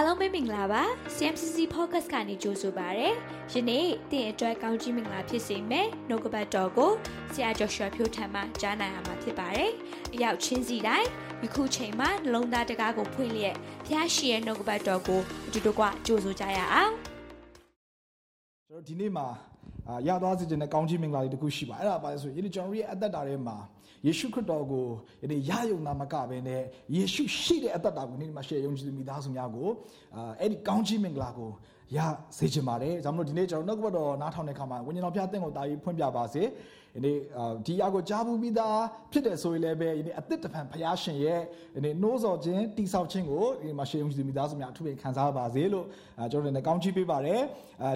အားလုံးပဲမင်္ဂလာပါ CMCC Focus ကနေကြိုဆိုပါရစေ။ယနေ့တင်အတွက်ကောင်းကြီးမင်္ဂလာဖြစ်စေမယ်။နှုတ်ကပတ်တော်ကိုဆရာကျော်ရွှေဖြိုးထံမှကြားနိုင်ရမှာဖြစ်ပါတယ်။အရောက်ချင်းစီတိုင်းယခုချိန်မှာနှလုံးသားတကားကိုဖွင့်လျက်ဖျားရှိရဲ့နှုတ်ကပတ်တော်ကိုအတူတကွကြိုဆိုကြရအောင်။ကျွန်တော်ဒီနေ့မှာရသွားစေခြင်းနဲ့ကောင်းကြီးမင်္ဂလာတွေတခုရှိပါအဲ့ဒါပါလဲဆိုရင်ကျွန်တော်ရဲ့အသက်တာထဲမှာ ယေရှုခရစ်တော်ကိုယနေ့ရယုံနာမကပဲနဲ့ယေရှုရှိတဲ့အသက်တာကိုနေ့မှာရှေ့ယုံကြည်သူမိသားစုများကိုအာအဲ့ဒီကောင်းကြီးမင်္ဂလာကိုရစေချင်ပါတယ်။ဒါမှမဟုတ်ဒီနေ့ကျွန်တော်နှုတ်ကပတ်တော်နားထောင်တဲ့အခါမှာဝိညာဉ်တော်ဖျားသင်ကိုတာရေးဖွင့်ပြပါစေ။ ဒီနေ့ဒီအကိုကြားဘူးပြီးသားဖြစ်တယ်ဆိုရင်လည်းပဲဒီနေ့အသစ်တဖန်ဖျားရှင်ရဲ့ဒီနေ့နှိုးဆော်ခြင်းတိဆောက်ခြင်းကိုဒီမှာရှေးုံကြည့်မိသားစုများအထူးပဲခံစားပါစေလို့ကျွန်တော်တို့လည်းကောင်းချီးပေးပါတယ်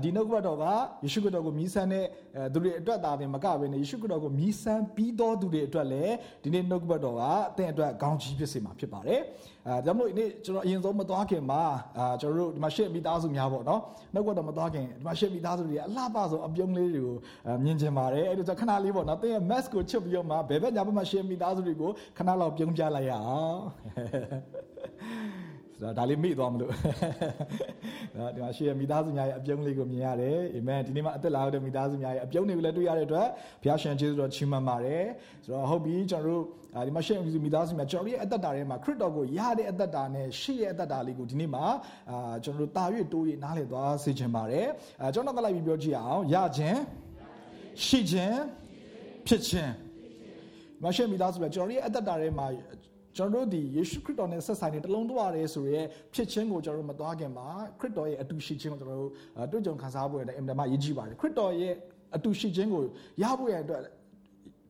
ဒီနှုတ်ကပတ်တော်ကယေရှုခရစ်တော်ကိုမြည်ဆန်းတဲ့သူတွေအတွက်သာတင်မကဘဲနဲ့ယေရှုခရစ်တော်ကိုမြည်ဆန်းပြီးသောသူတွေအတွက်လည်းဒီနေ့နှုတ်ကပတ်တော်ကအသင်အတွက်ကောင်းချီးဖြစ်စေမှာဖြစ်ပါတယ် အဲဒါမို့ဒီနေ့ကျွန်တော်အရင်ဆုံးမသွားခင်မှာအာကျွန်တော်တို့ဒီမှာရှေ့မိသားစုများပေါ့နော်နှုတ်ကပတ်တော်မသွားခင်ဒီမှာရှေ့မိသားစုတွေအလှပဆုံးအပြုံးလေးတွေကိုမြင်ကျင်ပါတယ်အဲ့ဒါကြောင့်ခဏလေးပေါ့နော်သင်ရဲ့ mask ကိုချွတ်ပြီးတော့မှဘယ်ဘက်ညာဘက်မှာရှေ့မိသားစုတွေကိုခဏလောက်ပြုံးပြလိုက်ရအောင် ဆိုတော့ဒါလေးမိသွားမလို့နော်ဒီမှာရှေ့မိသားစုများရဲ့အပြုံးလေးကိုမြင်ရတယ်အာမင်ဒီနေ့မှာအသက်လာတဲ့မိသားစုများရဲ့အပြုံးတွေကိုလည်းတွေ့ရတဲ့အတွက်ဘုရားရှင်ကျေးဇူးတော်ချီးမွမ်းပါတယ်ဆိုတော့ဟုတ်ပြီကျွန်တော်တို့ဒီမှာရှေ့မိသားစုများကျွန်တော်ရဲ့အသက်တာထဲမှာခရစ်တော်ကိုရတဲ့အသက်တာနဲ့ရှေ့ရဲ့အသက်တာလေးကိုဒီနေ့မှာအာကျွန်တော်တို့တာ၍တိုး၍နားလည်သွားစေချင်ပါတယ်အဲကျွန်တော်ကလိုက်ပြီးပြောကြည့်အောင်ရခြင်းရှိခြင်းဖြစ်ခြင်းမရှေ့မိသားစုများကျွန်တော်ရဲ့အသက်တာထဲမှာ ကျွန်တော်တို့ဒီယေရှုခရစ်တော်နဲ့ဆက်ဆိုင်တဲ့တလုံးသွားရဲဆိုရဲဖြစ်ခြင်းကိုကျွန်တော်တို့မသွားခင်မှာခရစ်တော်ရဲ့အတူရှိခြင်းကိုကျွန်တော်တို့တွေ့ကြုံခံစားဖို့ရတဲ့အင်မတန်မှရည်ကြီးပါတယ်ခရစ်တော်ရဲ့အတူရှိခြင်းကိုရဖို့ရတဲ့အတွက်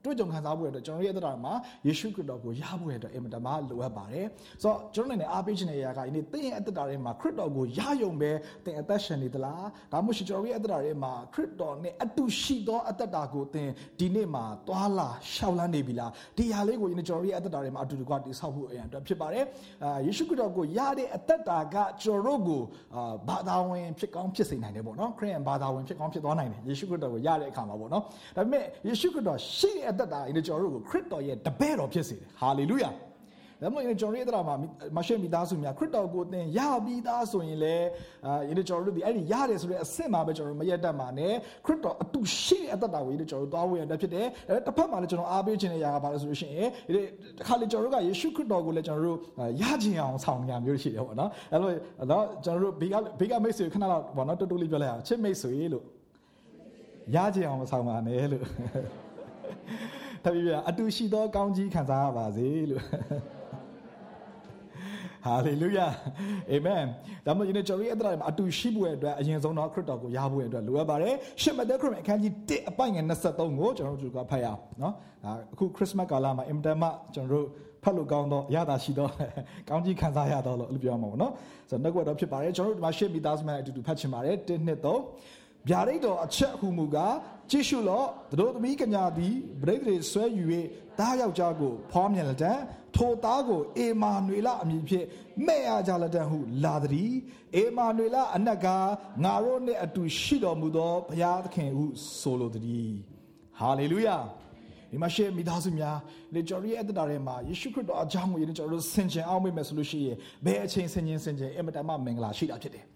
တွေ့ကြုံခံစားဖို့အတွက်ကျွန်တော်ရဲ့အသက်တာမှာယေရှုခရစ်တော်ကိုရဖို့အတွက်အင်မတန်မှလိုအပ်ပါတယ်ဆိုတော့ကျွန်တော်လည်းအားပေးခြင်းရဲ့အရာကဒီနေ့သင်ရဲ့အသက်တာထဲမှာခရစ်တော်ကိုရယုံပဲသင်အသက်ရှင်နေသလားဒါမှမဟုတ်ကျွန်တော်ရဲ့အသက်တာထဲမှာခရစ်တော်နဲ့အတူရှိသောအသက်တာကိုသင်ဒီနေ့မှာသွာလာရှောက်လန်းနေပြီလားဒီဟာလေးကိုဒီနေ့ကျွန်တော်ရဲ့အသက်တာထဲမှာအတူတကွတည်ဆောက်ဖို့အရာအတွက်ဖြစ်ပါတယ်အာယေရှုခရစ်တော်ကိုရတဲ့အသက်တာကကျွန်တော်တို့ကိုအာဘာသာဝင်ဖြစ်ကောင်းဖြစ်စေနိုင်တယ်ပေါ့နော်ခရစ်ယာန်ဘာသာဝင်ဖြစ်ကောင်းဖြစ်သွားနိုင်တယ်ယေရှုခရစ်တော်ကိုရတဲ့အခါမှာပေါ့နော်ဒါပေမဲ့ယေရှုခရစ်တော်ရှိတဲ့အသက်တာဒီကျွန်တော်တို့ကိုခရစ်တော်ရဲ့တပည့်တော်ဖြစ်စေတယ်ဟာလေလုယာဒါမှမဟုတ်ကျွန်တော်ရဲ့အတရာမှာမရှိမိသားစုများခရစ်တော်ကိုသင်ရပြီးသားဆိုရင်လည်းအာယနေ့ကျွန်တော်တို့ဒီအဲ့ဒီရတယ်ဆိုတဲ့အဆင့်မှာပဲကျွန်တော်မရက်တတ်မှာ ਨੇ ခရစ်တော်အတူရှိတဲ့အတ္တတာကိုယနေ့ကျွန်တော်တို့သွားဝေရတဲ့ဖြစ်တယ်တစ်ဖက်မှာလည်းကျွန်တော်အားပေးခြင်းနဲ့ຢာကပါလို့ဆိုလို့ရှိရင်ဒီတစ်ခါလေကျွန်တော်တို့ကယေရှုခရစ်တော်ကိုလည်းကျွန်တော်တို့ရခြင်းအောင်ဆောင်ညာမျိုးရှိတယ်ပေါ့နော်အဲ့လိုတော့ကျွန်တော်တို့ဘေကဘေကမိတ်ဆွေခဏလောက်ပေါ့နော်တူတူလေးပြောလိုက်အောင်ချစ်မိတ်ဆွေလို့ရခြင်းအောင်မဆောင်ပါနဲ့လို့ တပည့်ပြန်အတူရှိသောကောင်းကြီးခံစားရပါစေလို့ဟာလေလုယာအာမင်ဒါမှမဟုတ်ယနေ့ကျွန်တော်ရဲ့အတ္တတွေမှာအတူရှိဖို့အတွက်အရင်ဆုံးတော့ခရစ်တော်ကိုရားဖို့အတွက်လိုအပ်ပါတယ်ရှစ်မသက်ခရစ်မအခန်းကြီး1အပိုင်းငယ်23ကိုကျွန်တော်တို့ကဖတ်ရအောင်နော်ဒါအခုခရစ်စမတ်ကာလမှာအင်တမ်မှာကျွန်တော်တို့ဖတ်လို့ကောင်းတော့ရတာရှိတော့ကောင်းကြီးခံစားရတော့လို့ပြောမှာပေါ့နော်ဆိုတော့နှုတ်ကပတ်တော့ဖြစ်ပါတယ်ကျွန်တော်တို့ဒီမှာရှစ်မီသားစမန်အတူတူဖတ်ချင်ပါတယ်1 2 3 ဗျာဒိတ်တော်အချက်ဟုမူကားကြည့်ရှုလော့တို့သမီးကညာသည်ပရိသေဆွဲယူ၍တားယောက်ျားကိုဖောမြင်လက်တံထိုသားကိုအေမာနွေလအမည်ဖြင့်မဲ့ရကြလက်တံဟုလာသည်အေမာနွေလအနက်ကငါတို့နှင့်အတူရှိတော်မူသောဘုရားသခင်ဟုဆိုလိုသည်ဟာလေလုယာဒီမှာရှေ့မိသားစုများလေကျော်ရီအသက်တာထဲမှာယေရှုခရစ်တော်အကြောင်းကိုယနေ့ကျွန်တော်တို့ဆင်ခြင်အောင်မိမယ်ဆိုလို့ရှိရင်ဘယ်အချိန်ဆင်ခြင်ဆင်ခြင်အင်မတန်မှမင်္ဂလာရှိတာဖြစ်တယ်။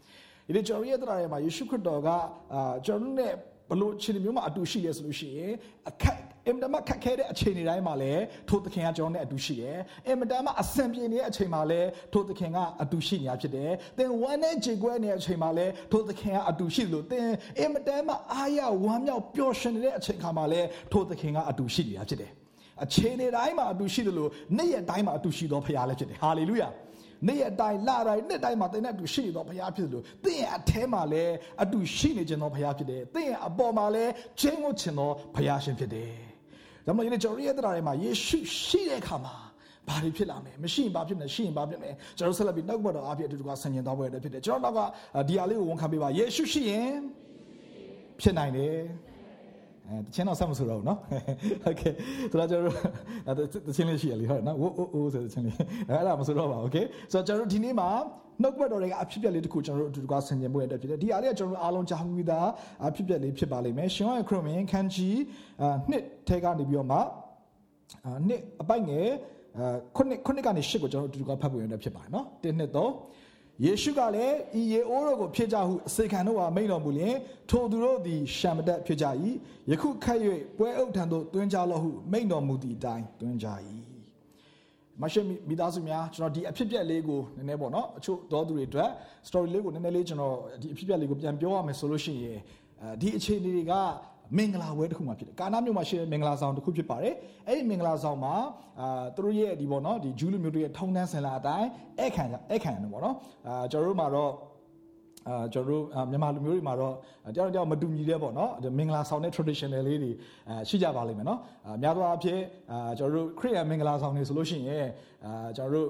ဒီကျွန်တော်ရဲ့အသက်တာထဲမှာယေရှုခရစ်တော်ကအာကျွန်တော်နဲ့ဘလို့အခြေအနေမျိုးမှာအတူရှိရဲဆိုလို့ရှိရင်အခက်အင်မတန်မှခက်ခဲတဲ့အခြေအနေတိုင်းမှာလည်းထိုသခင်ကကျွန်တော်နဲ့အတူရှိတယ်။အင်မတန်မှအဆင်ပြေနေတဲ့အချိန်မှာလည်းထိုသခင်ကအတူရှိနေတာဖြစ်တယ်။သင်ဝမ်းနဲ့ကြေကွဲနေတဲ့အချိန်မှာလည်းထိုသခင်ကအတူရှိလို့သင်အင်မတန်မှအားရဝမ်းမြောက်ပျော်ရွှင်နေတဲ့အချိန်ခါမှာလည်းထိုသခင်ကအတူရှိနေတာဖြစ်တယ်။အခြေအနေတိုင်းမှာအတူရှိတယ်လို့နေ့ရက်တိုင်းမှာအတူရှိတော်ဖခင်လည်းဖြစ်တယ်။ဟာလေလုယာ။ နေ့ရက်တိုင်းလတိုင်းနှစ်တိုင်းမှာသင်နဲ့အတူရှိနေသောဘုရားဖြစ်တယ်လို့သင်ရဲ့အထဲမှာလည်းအတူရှိနေခြင်းသောဘုရားဖြစ်တယ်သင်ရဲ့အပေါ်မှာလည်းချင်းဝတ်ခြင်းသောဘုရားရှင်ဖြစ်တယ်ဒါမှမဟုတ်ယနေ့ကျွန်တော်ရဲ့တရားထဲမှာယေရှုရှိတဲ့အခါမှာဘာတွေဖြစ်လာမလဲမရှိရင်ဘာဖြစ်မလဲရှိရင်ဘာဖြစ်မလဲကျွန်တော်ဆက်လက်ပြီးနောက်ကဘတော်အဖြစ်အတူတူကဆင်ញင်သွားဖို့ရတဲ့ဖြစ်တယ်ကျွန်တော်နောက်ကဒီဟာလေးကိုဝန်ခံပေးပါယေရှုရှိရင်ဖြစ်နိုင်တယ် အဲတချင်းတော့ဆက်မဆိုတော့ဘူးเนาะโอเคဆိုတော့ကျွန်တော်တို့တချင်းလေးရှိရလေဟုတ်နော်ဝိုးအိုးဆိုတဲ့ချင်းလေးအဲ့ဒါမဆိုတော့ပါโอเคဆိုတော့ကျွန်တော်တို့ဒီနေ့မှာနှုတ်ကပတ်တော်တွေကအဖြစ်ပြက်လေးတစ်ခုကျွန်တော်တို့အတူတကွဆင်ခြင်ဖို့ရတဲ့ဖြစ်တယ်ဒီအားလေးကကျွန်တော်တို့အားလုံးကြားပြီးသားအဖြစ်ပြက်လေးဖြစ်ပါလိမ့်မယ်ရှင်ရဲ့ခရစ်ဝင်ခန်းကြီးအာနှစ်ထဲကနေပြီးတော့မှအာနှစ်အပိုက်ငယ်အာခုနှစ်ခုနှစ်ကနေရှစ်ကိုကျွန်တော်တို့အတူတကွဖတ်ဖို့ရတဲ့ဖြစ်ပါတယ်เนาะ1နှစ်3 ယေရှုကလည်းဤယေအိုးတို့ကိုဖြစ်ကြဟုအစေခံတို့ဟာမိန့်တော်မူလျင်ထိုသူတို့သည်ရှံမတက်ဖြစ်ကြ၏ယခုခက်၍ပွဲအုပ်ထံသို့တွင်ကြလော့ဟုမိန့်တော်မူသည့်အတိုင်းတွင်ကြ၏မရှိမိသားစုများကျွန်တော်ဒီအဖြစ်ပြက်လေးကိုနည်းနည်းပေါ့နော်အချို့တော်သူတွေအတွက် story လေးကိုနည်းနည်းလေးကျွန်တော်ဒီအဖြစ်ပြက်လေးကိုပြန်ပြောရမယ်ဆိုလို့ရှိရင်အဲဒီအခြေအနေတွေက မင်္ဂလာဝဲတစ်ခုမှဖြစ်တယ်ကာနာမြို့မှာရှိတဲ့မင်္ဂလာဆောင်တစ်ခုဖြစ်ပါတယ်အဲ့ဒီမင်္ဂလာဆောင်မှာအာသူတို့ရဲ့ဒီပေါ့နော်ဒီဂျူးလူမျိုးတွေရဲ့ထုံတန်းစင်လာအတိုင်းအဲ့ခံအဲ့ခံတယ်ပေါ့နော်အာကျွန်တော်တို့မှာတော့အာကျွန်တော်တို့မြန်မာလူမျိုးတွေမှာတော့တယောက်တယောက်မတူညီတဲ့ပေါ့နော်မင်္ဂလာဆောင်တဲ့ traditional လေးတွေအာရှိကြပါလိမ့်မယ်နော်အာများသောအားဖြင့်အာကျွန်တော်တို့ခရစ်ယာန်မင်္ဂလာဆောင်တွေဆိုလို့ရှိရင် အာကျွန်တော်တို့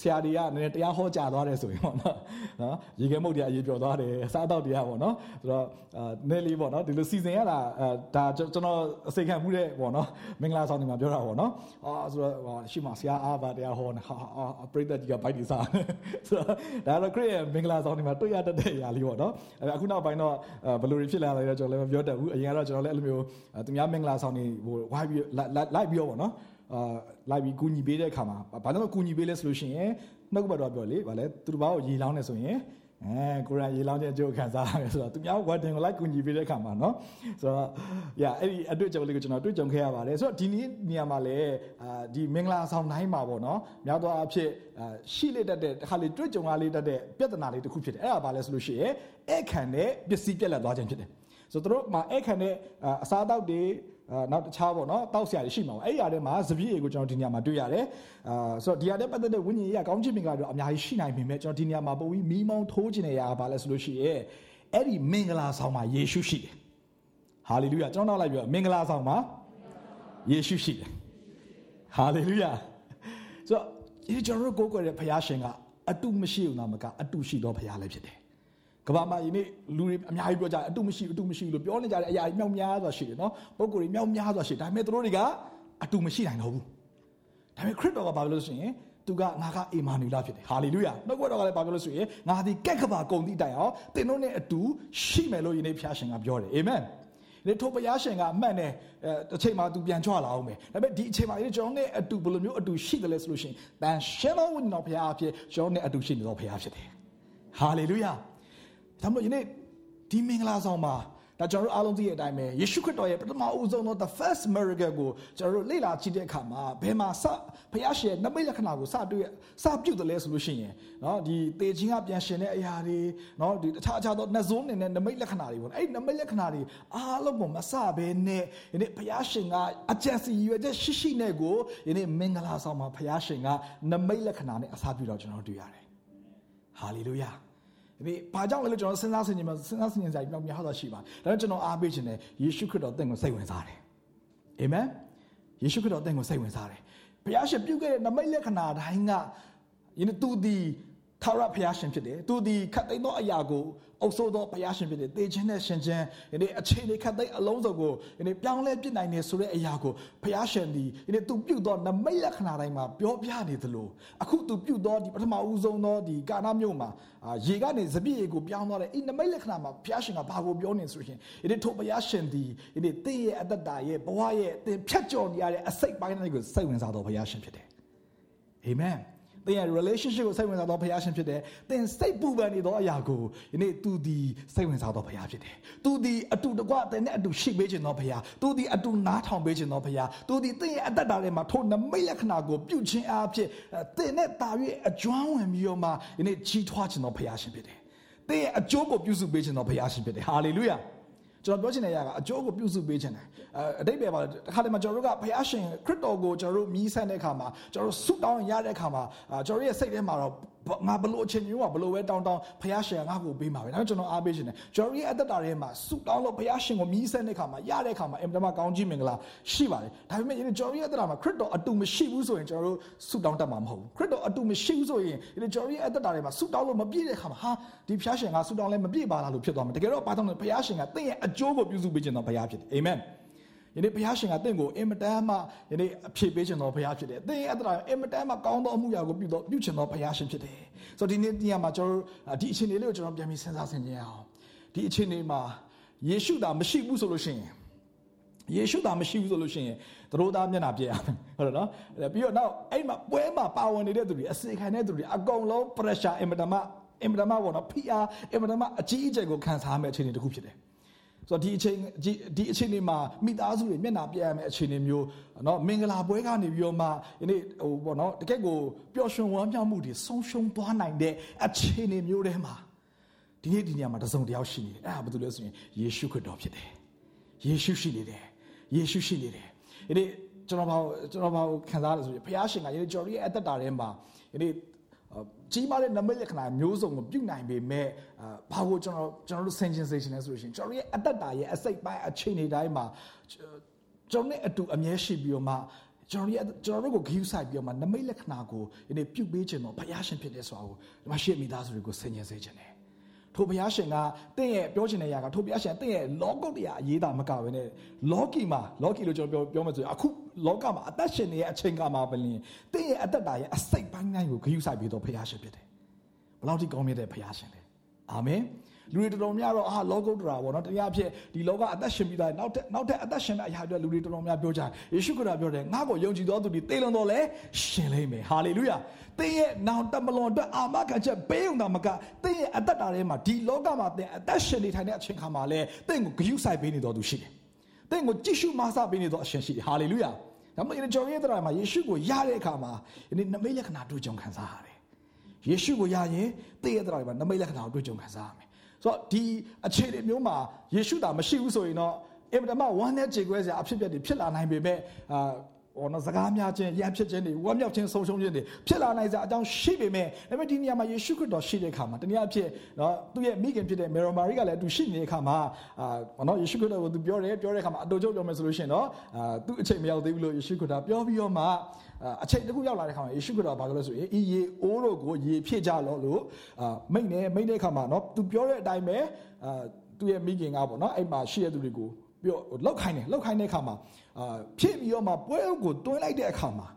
ဆရာတွေကနည်းနည်းတရားဟောကြားသွားတယ်ဆိုရင်ပေါ့နော်နော်ရေခဲမုတ်တရားရေပြော်သွားတယ်စားတော့တရားပေါ့နော်ဆိုတော့အာနည်းလေးပေါ့နော်ဒီလိုစီစဉ်ရတာအဲဒါကျွန်တော်အစိခံမှုတဲ့ပေါ့နော်မင်္ဂလာဆောင်တွေမှာပြောတာပေါ့နော်အာဆိုတော့ရှိမှဆရာအားပါတရားဟောနေဟာပရိသတ်ကြီးကဘိုက်ဒီစားဆိုတော့ဒါတော့ခရစ်ယာန်မင်္ဂလာဆောင်တွေမှာတွေ့ရတတ်တဲ့အရာလေးပေါ့နော်အခုနောက်ပိုင်းတော့ဘယ်လိုတွေဖြစ်လာလဲတော့ကျွန်တော်လည်းမပြောတတ်ဘူးအရင်ကတော့ကျွန်တော်လည်းအဲ့လိုမျိုးသူများမင်္ဂလာဆောင်တွေဟိုဝိုင်းပြီးလိုက်ပြီးတော့ပေါ့နော်အာ လိုက်ပြီးကူညီပေးတဲ့အခါမှာဘာလို့ကူညီပေးလဲဆိုလို့ရှိရင်နှုတ်ကပတ်တော်ပြောလေဗာလဲသူတို့ဘာကိုရေလောင်းနေဆိုရင်အဲကိုရန်ရေလောင်းခြင်းအကျိုးခံစားရတယ်ဆိုတော့သူများဝတ်တင်ကိုလိုက်ကူညီပေးတဲ့အခါမှာနော်ဆိုတော့ရအဲ့ဒီအတွေ့အကြုံလေးကိုကျွန်တော်တွေ့ကြုံခဲ့ရပါတယ်ဆိုတော့ဒီနေ့နေရာမှာလည်းအာဒီမင်္ဂလာဆောင်တိုင်းမှာပေါ့နော်များသောအားဖြင့်အာရှိလေတတ်တဲ့တစ်ခါလေတွေ့ကြုံရလေတတ်တဲ့ပြဿနာလေးတစ်ခုဖြစ်တယ်အဲ့ဒါဘာလဲဆိုလို့ရှိရင်ဧကန်တဲ့ပစ္စည်းပြက်လက်သွားခြင်းဖြစ်တယ်ဆိုတော့တို့မှာဧကန်တဲ့အစားအသောက်တွေ အာနောက်တခြားပေါ့နော်တောက်ဆရာတွေရှိမှာပေါ့အဲ့ဒီအရာတွေမှာစပြည့်ရေကိုကျွန်တော်ဒီနေရာမှာတွေ့ရတယ်အာဆိုတော့ဒီအရာတွေပတ်သက်တဲ့ဝိညာဉ်ရေးကောင်းချစ်မင်္ဂလာတွေအများကြီးရှိနိုင်ပေမဲ့ကျွန်တော်ဒီနေရာမှာပုံပြီးမီးမောင်းထိုးခြင်းတဲ့အရာဘာလဲဆိုလို့ရှိရဲ့အဲ့ဒီမင်္ဂလာဆောင်မှာယေရှုရှိတယ်ဟာလေလုယာကျွန်တော်နောက်လိုက်ပြောမင်္ဂလာဆောင်မှာယေရှုရှိတယ်ဟာလေလုယာဆိုတော့ဒီကျွန်တော်တို့ကိုးကွယ်တဲ့ဘုရားရှင်ကအတုမရှိဘူးနာမကအတုရှိသောဘုရားလည်းဖြစ်တယ် ကဘာမှာယနေ့လူတွေအများကြီးပြောကြတယ်အတုမရှိအတုမရှိလို့ပြောနေကြတဲ့အရာတွေမြောက်များစွာရှိတယ်နော်ပုံကိုယ်တွေမြောက်များစွာရှိဒါပေမဲ့သူတို့တွေကအတုမရှိနိုင်တော့ဘူးဒါပေမဲ့ခရစ်တော်ကဘာပြောလို့ဆိုရင်သူကငါကအေမာနူလာဖြစ်တယ်ဟာလေလုယာနှုတ်ကပတ်တော်ကလည်းဘာပြောလို့ဆိုရင်ငါဒီကက်ကဘာကုံတိတိုင်အောင်သင်တို့နဲ့အတူရှိမယ်လို့ယနေ့ဖျားရှင်ကပြောတယ်အာမင်ဒီထိုဘုရားရှင်ကအမှန်နဲ့တစ်ချိန်မှာသူပြန်ကြွလာအောင်မယ်ဒါပေမဲ့ဒီအချိန်မှာဒီကျွန်တော်နဲ့အတူဘယ်လိုမျိုးအတူရှိတယ်လဲဆိုလို့ရှိရင်တန်ရှင်တော်ဝိညာဉ်တော်ဘုရားအဖြစ်ကျွန်တော်နဲ့အတူရှိနေတော်ဘုရားဖြစ်တယ်ဟာလေလုယာ ဒါမှမဟုတ်ယနေ့ဒီမင်္ဂလာဆောင်မှာဒါကျွန်တော်တို့အားလုံးသိတဲ့အတိုင်းပဲယေရှုခရစ်တော်ရဲ့ပထမဦးဆုံးသော the first miracle ကိုကျွန်တော်တို့လေ့လာကြည့်တဲ့အခါမှာဘယ်မှာစဘုရားရှင်ရဲ့နမိတ်လက္ခဏာကိုစတွေ့စပြုတ်တယ်လဲဆိုလို့ရှိရင်เนาะဒီတေခြင်းကပြန်ရှင်တဲ့အရာတွေเนาะဒီအခြားအခြားသောနှစုံးနေတဲ့နမိတ်လက္ခဏာတွေပေါ့အဲ့ဒီနမိတ်လက္ခဏာတွေအားလုံးကိုမစဘဲနဲ့ယနေ့ဘုရားရှင်ကအကြံစီရွယ်ချက်ရှိရှိနဲ့ကိုယနေ့မင်္ဂလာဆောင်မှာဘုရားရှင်ကနမိတ်လက္ခဏာနဲ့အစားပြုတော့ကျွန်တော်တို့တွေ့ရတယ်ဟာလေလုယာ ဒီဘာကြောင့်လဲလို့ကျွန်တော်စဉ်းစားဆင်ခြင်မှာစဉ်းစားဆင်ခြင်စရာမြောက်များစွာရှိပါတယ်ဒါကြောင့်ကျွန်တော်အားပေးခြင်းနဲ့ယေရှုခရစ်တော်တင့်ကိုစိတ်ဝင်စားတယ်အာမင်ယေရှုခရစ်တော်တင့်ကိုစိတ်ဝင်စားတယ်ဘုရားရှင်ပြုခဲ့တဲ့နမိတ်လက္ခဏာတိုင်းကယနေ့သူဒီ ထာဝရဘုရားရှင်ဖြစ်တယ်သူဒီခတ်သိမ်းသောအရာကိုအုပ်ဆိုးသောဘုရားရှင်ဖြစ်တယ်တေခြင်းနဲ့ရှင်ခြင်းယနေ့အခြေအနေခတ်သိမ်းအလုံးစုံကိုယနေ့ပြောင်းလဲပြစ်နိုင်တယ်ဆိုတဲ့အရာကိုဘုရားရှင်ဒီယနေ့သူပြုသောနမိတ်လက္ခဏာတိုင်းမှာပြောပြနေသလိုအခုသူပြုသောဒီပထမဦးဆုံးသောဒီကာနာမြို့မှာရေကနေစပြည့်ရေကိုပြောင်းသွားတယ်အဲ့နမိတ်လက္ခဏာမှာဘုရားရှင်ကဘာကိုပြောနေဆိုရင်ယနေ့ထိုဘုရားရှင်ဒီယနေ့သင်ရဲ့အတ္တတာရဲ့ဘဝရဲ့သင်ဖြတ်ကျော်နေရတဲ့အစိတ်ပိုင်းတွေကိုစိတ်ဝင်စားသောဘုရားရှင်ဖြစ်တယ်အာမင် သင်ရဲ့ relationship ကိုစိတ်ဝင်စားသောဘုရားရှင်ဖြစ်တယ်။သင်စိတ်ပူပန်နေသောအရာကိုယနေ့သူဒီစိတ်ဝင်စားသောဘုရားဖြစ်တယ်။သူဒီအတူတကွသင်နဲ့အတူရှိပေးခြင်းသောဘုရား။သူဒီအတူနားထောင်ပေးခြင်းသောဘုရား။သူဒီသင်ရဲ့အတ္တတာထဲမှာထိုနမိတ်လက္ခဏာကိုပြုခြင်းအားဖြင့်သင်နဲ့တာ၍အကျွမ်းဝင်ပြီးတော့မှယနေ့ကြီးထွားခြင်းသောဘုရားရှင်ဖြစ်တယ်။သင်ရဲ့အကျိုးကိုပြုစုပေးခြင်းသောဘုရားရှင်ဖြစ်တယ်။ဟာလေလုယာ။ ကျွန်တော်ပြောချင်တဲ့အရာကအကျိုးကိုပြုစုပေးချင်တယ်အတိတ်ပဲပါတခါတည်းမှာကျွန်တော်တို့ကဘုရားရှင်ခရစ်တော်ကိုကျွန်တော်တို့မြည်ဆန်းတဲ့အခါမှာကျွန်တော်တို့ဆုတောင်းရတဲ့အခါမှာကျွန်တော်ရဲ့စိတ်ထဲမှာတော့ငါဘလို့အချင်းမျိုးကဘလို့ပဲတောင်းတောင်းဘုရားရှင်ကငါ့ကိုပေးမှာပဲဒါကြောင့်ကျွန်တော်အားပေးခြင်းတယ်ကျွန်တော်ရဲ့အသက်တာထဲမှာဆုတောင်းလို့ဘုရားရှင်ကိုမြည်ဆန်းတဲ့အခါမှာရတဲ့အခါမှာအင်မတန်မှကောင်းကြီးမင်္ဂလာရှိပါတယ်ဒါပေမဲ့ကျွန်တော်ရဲ့အသက်တာမှာခရစ်တော်အတူမရှိဘူးဆိုရင်ကျွန်တော်တို့ဆုတောင်းတတ်မှာမဟုတ်ဘူးခရစ်တော်အတူမရှိဘူးဆိုရင်ကျွန်တော်ရဲ့အသက်တာထဲမှာဆုတောင်းလို့မပြည့်တဲ့အခါမှာဟာဒီဘုရားရှင်ကဆုတောင်းလဲမပြည့်ပါလားလို့ဖြစ်သွားမှာတကယ်တော့ဘာကြောင့်လဲဘုရားရှင်ကတင့်ရဲ့အကျိုးကိုပြုစုပေးခြင်းတော်ဘုရားဖြစ်တယ်အာမင်ယနေ့ဘုရားရှင်ကတင့်ကိုအင်မတန်မှယနေ့အဖြစ်ပေးခြင်းတော်ဘုရားဖြစ်တယ်။သင်ရဲ့အတ္တအင်မတန်မှကောင်းသောအမှုရာကိုပြုတော်ပြုခြင်းတော်ဘုရားရှင်ဖြစ်တယ်။ဆိုတော့ဒီနေ့ဒီညမှာကျွန်တော်ဒီအခြေအနေလေးကိုကျွန်တော်ပြန်ပြီးစဉ်းစားဆင်ခြင်အောင်။ဒီအခြေအနေမှာယေရှုသာမရှိဘူးဆိုလို့ရှိရင်ယေရှုသာမရှိဘူးဆိုလို့ရှိရင်သတို့သားမျက်နှာပြရမယ်ဟုတ်တယ်နော်ပြီးတော့နောက်အဲ့မှာပွဲမှာပါဝင်နေတဲ့သူတွေအစေခံတဲ့သူတွေအကုန်လုံး pressure အင်မတန်မှအင်မတန်မှပေါ့နော်ဖိအားအင်မတန်မှအကြီးအကျယ်ကိုခံစားရမယ့်အခြေအနေတစ်ခုဖြစ်တယ် ဆိုတော့ဒီအချိန်ဒီအချိန်လေးမှာမိသားစုတွေမျက်နှာပြရမယ့်အခြေအနေမျိုးเนาะမင်္ဂလာပွဲကနေပြီးတော့မှဒီနေ့ဟိုပေါ့เนาะတကယ့်ကိုပျော်ရွှင်ဝမ်းမြောက်မှုတွေဆုံးရှုံးသွားနိုင်တဲ့အခြေအနေမျိုးတွေမှာဒီနေ့ဒီနေရာမှာတစုံတယောက်ရှိနေတယ်အဲ့ဒါဘာလို့လဲဆိုရင်ယေရှုခရစ်တော်ဖြစ်တယ်ယေရှုရှိနေတယ်ယေရှုရှိနေတယ်ဒီနေ့ကျွန်တော်ဘာကျွန်တော်ဘာခံစားရလဲဆိုရင်ဘုရားရှင်ကယနေ့ကျော်ရီရဲ့အသက်တာထဲမှာယနေ့ ကြီးမားတဲ့နမိတ်လက္ခဏာမျိုးစုံကိုပြုနိုင်ပေမဲ့ဘာကိုကျွန်တော်ကျွန်တော်တို့ဆင်ခြင်စေချင်လဲဆိုရှင်ကျွန်တော်ရဲ့အသက်တာရဲ့အစိတ်ပိုင်းအချိန်တွေတိုင်းမှာကျွန်တော်နဲ့အတူအမြဲရှိပြီးတော့မှကျွန်တော်ရဲ့ကျွန်တော်တို့ကိုဂရုစိုက်ပြီးတော့မှနမိတ်လက္ခဏာကိုဒီနေ့ပြုပေးခြင်းတော့ဘုရားရှင်ဖြစ်တဲ့ဆိုတာကိုဒီမှာရှေ့မိသားစုတွေကိုဆင်ခြင်စေချင်တယ် ထိုဘုရားရှင်ကတင့်ရဲ့ပြောချင်တဲ့အရာကထိုဘုရားရှင်တင့်ရဲ့လောကုတ်တရားအရေးတာမကဘဲနဲ့လောကီမှာလောကီလို့ကျွန်တော်ပြောပြောမယ်ဆိုရင်အခုလောကမှာအသက်ရှင်နေတဲ့အချိန်ကမှာပလင်တင့်ရဲ့အသက်တာရဲ့အစိတ်ပိုင်းတိုင်းကိုဂရုစိုက်ပြီးတော့ဘုရားရှင်ဖြစ်တယ်ဘလောက်ထိကောင်းမြတ်တဲ့ဘုရားရှင်လဲအာမင် လူတွေတော်တော်များတော့အာလောကုတ္တရာပေါ့နော်တရားဖြစ်ဒီလောကအသက်ရှင်ပြီးသားနောက်ထပ်နောက်ထပ်အသက်ရှင်တဲ့အရာတွေလူတွေတော်တော်များပြောကြတယ်ယေရှုခရစ်ပြောတယ်ငါ့ကိုယုံကြည်သောသူတွေတေလွန်တော်လဲရှင်လိမ့်မယ်ဟာလေလုယာသင်ရဲ့နောင်တမလွန်အတွက်အာမခံချက်ပေးုံတာမကသင်ရဲ့အသက်တာထဲမှာဒီလောကမှာသင်အသက်ရှင်နေထိုင်တဲ့အချိန်ခါမှာလဲသင်ကိုဂရုစိုက်ပေးနေတော်သူရှိတယ်သင်ကိုကြည့်ရှုမဆပေးနေတော်အရှင်ရှိတယ်ဟာလေလုယာဒါမှမဟုတ်ကျွန်တော်ရဲ့တရားမှာယေရှုကိုရတဲ့အခါမှာဒီနမိတ်လက္ခဏာတွေ့ကြုံခံစားရတယ်ယေရှုကိုရရင်သင်ရဲ့တရားမှာနမိတ်လက္ခဏာကိုတွေ့ကြုံခံစားရမယ် ဆိုတော့ဒီအခြေအနေမျိုးမှာယေရှုတာမရှိဘူးဆိုရင်တော့အင်မတန်မှဝမ်းနဲ့ကြေကွဲစရာအဖြစ်ပြက်တွေဖြစ်လာနိုင်ပေမဲ့အာ ဟောနော်စကားများခြင်းရန်ဖြစ်ခြင်းတွေဝမ်းမြောက်ခြင်းဆုံးရှုံးခြင်းတွေဖြစ်လာနိုင်စရာအကြောင်းရှိပေမဲ့ဒါပေမဲ့ဒီနေရာမှာယေရှုခရစ်တော်ရှိတဲ့အခါမှာတနည်းအားဖြင့်နော်သူ့ရဲ့မိခင်ဖြစ်တဲ့မေရိုမာရီကလည်းသူရှိနေတဲ့အခါမှာအာဟောနော်ယေရှုခရစ်တော်ကိုသူပြောတယ်ပြောတဲ့အခါမှာအတူချုပ်ပြောမယ်ဆိုလို့ရှိရင်တော့အာသူ့အချိန်မရောက်သေးဘူးလို့ယေရှုခရစ်တော်ပြောပြီးတော့မှအချိန်တစ်ခုရောက်လာတဲ့ခါမှာယေရှုခရစ်တော်ဘာပြောလဲဆိုရင်ဤရေအိုးတို့ကိုရေဖြည့်ကြလို့လို့အာမိတ်နေမိတ်တဲ့ခါမှာနော်သူပြောတဲ့အတိုင်းပဲအာသူ့ရဲ့မိခင်ကပေါ့နော်အဲ့မှာရှိတဲ့သူတွေကို ပြောလောက်ခိုင်းတယ်လောက်ခိုင်းတဲ့အခါမှာအာဖြစ်ပြီးတော့မှပွဲအုပ်ကိုတွင်းလိုက်တဲ့အခါမှာ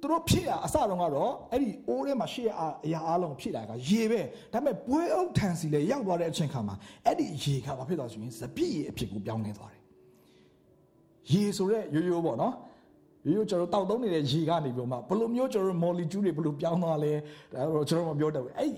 သူတို့ဖြစ်ရအစတုန်းကတော့အဲ့ဒီအိုးထဲမှာရှိရအရာအလုံးဖြစ်လာကရေပဲဒါပေမဲ့ပွဲအုပ်ထန်စီလေရောက်သွားတဲ့အချိန်ခါမှာအဲ့ဒီရေကဘာဖြစ်သွားဆိုရင်စပြည့်ရေအဖြစ်ကိုပြောင်းလဲသွားတယ်ရေဆိုတဲ့ရိုးရိုးပေါ့နော်ရိုးရိုးကျွန်တော်တောက်သုံးနေတဲ့ရေကနေပြီးမှဘယ်လိုမျိုးကျွန်တော်မော်လီကျူးတွေဘယ်လိုပြောင်းသွားလဲဒါတော့ကျွန်တော်မပြောတတ်ဘူးအဲ့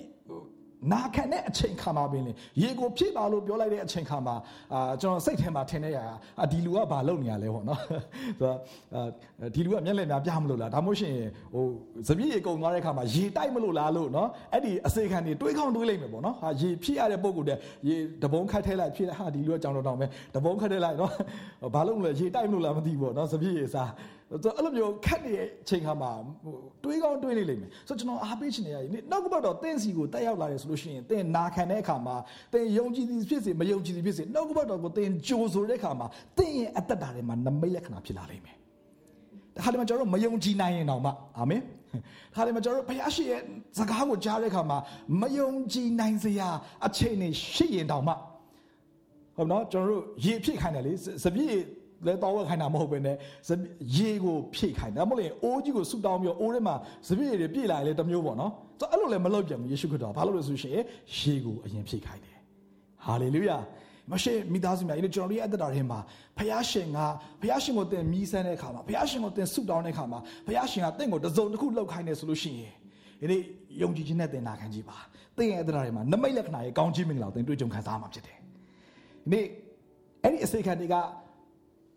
နာခံတဲ့အချိန်ခါမှာပင်လေရေကိုဖြည့်ပါလို့ပြောလိုက်တဲ့အချိန်ခါမှာအာကျွန်တော်စိတ်ထဲမှာထင်တဲ့ຢာအာဒီလူကဘာလုပ်နေရလဲပေါ့နော်ဆိုတော့အာဒီလူကမျက်လက်များပြမလို့လားဒါမှမဟုတ်ရှင်ဟိုစပြည့်ရေကုန်သွားတဲ့ခါမှာရေတိုက်မလို့လားလို့နော်အဲ့ဒီအစေခံတွေတွေးကောင်းတွေးလိုက်မယ်ပေါ့နော်ဟာရေဖြည့်ရတဲ့ပုံကိုတည်းရေတပုံခတ်ထဲလိုက်ဖြည့်လိုက်ဟာဒီလူကကြောင်တော်တောင်ပဲတပုံခတ်ထဲလိုက်နော်ဘာလုပ်မလဲရေတိုက်မလို့လားမသိဘူးပေါ့နော်စပြည့်ရေစားဆို တော့အဲ့လိုမျိုးခက်နေတဲ့အချိန်ခါမှာတွေးကောင်းတွေးနေလိမ့်မယ်ဆိုတော့ကျွန်တော်အားပေးချင်နေရတယ်နောက်ကဘက်တော့တင့်စီကိုတက်ရောက်လာတယ်ဆိုလို့ရှိရင်တင်နာခံတဲ့အခါမှာတင်ယုံကြည်သည်ဖြစ်စေမယုံကြည်သည်ဖြစ်စေနောက်ကဘက်တော့ကိုတင်ကြိုဆိုတဲ့အခါမှာတင်ရဲ့အသက်တာထဲမှာနမိတ်လက္ခဏာဖြစ်လာလိမ့်မယ်ဒါဟာဒီမှာကျွန်တော်မယုံကြည်နိုင်ရင်တော့မှအာမင်ဒါဟာဒီမှာကျွန်တော်ဘုရားရှိရဲ့စကားကိုကြားတဲ့အခါမှာမယုံကြည်နိုင်စရာအခြေအနေရှိရင်တော့မှဟုတ်နော်ကျွန်တော်တို့ရေဖြစ်ခိုင်းတယ်လေစပြည့် လဲတောင်းဝက်ခိုင်းတာမဟုတ်ပဲねရေကိုဖြည့်ခိုင်းတယ်မဟုတ်လေအိုးကြီးကိုဆူတောင်းပြီးအိုးထဲမှာစပြည့်တွေပြည့်လာရင်လည်းတမျိုးပေါ့နော်ဆိုအဲ့လိုလည်းမလုပ်ပြန်ဘူးယေရှုခရစ်တော်ဘာလို့လဲဆိုရှင်ရေကိုအရင်ဖြည့်ခိုင်းတယ်ဟာလေလုယာမရှိမိသားစုများဒီကျွန်တော်တို့ရဲ့အသက်တာထဲမှာဘုရားရှင်ကဘုရားရှင်ကိုသင်မြည်ဆန်းတဲ့အခါမှာဘုရားရှင်ကိုသင်ဆုတောင်းတဲ့အခါမှာဘုရားရှင်ကသင်ကိုတစုံတစ်ခုလှုပ်ခိုင်းတယ်ဆိုလို့ရှိရင်ဒီနေ့ယုံကြည်ခြင်းနဲ့သင်နာခံကြည့်ပါသင်ရဲ့အသက်တာထဲမှာနမိတ်လက္ခဏာရဲ့ကောင်းခြင်းမင်္ဂလာကိုသင်တွေ့ကြုံခံစားမှာဖြစ်တယ်ဒီနေ့အဲ့ဒီအစိတ်ခံတွေက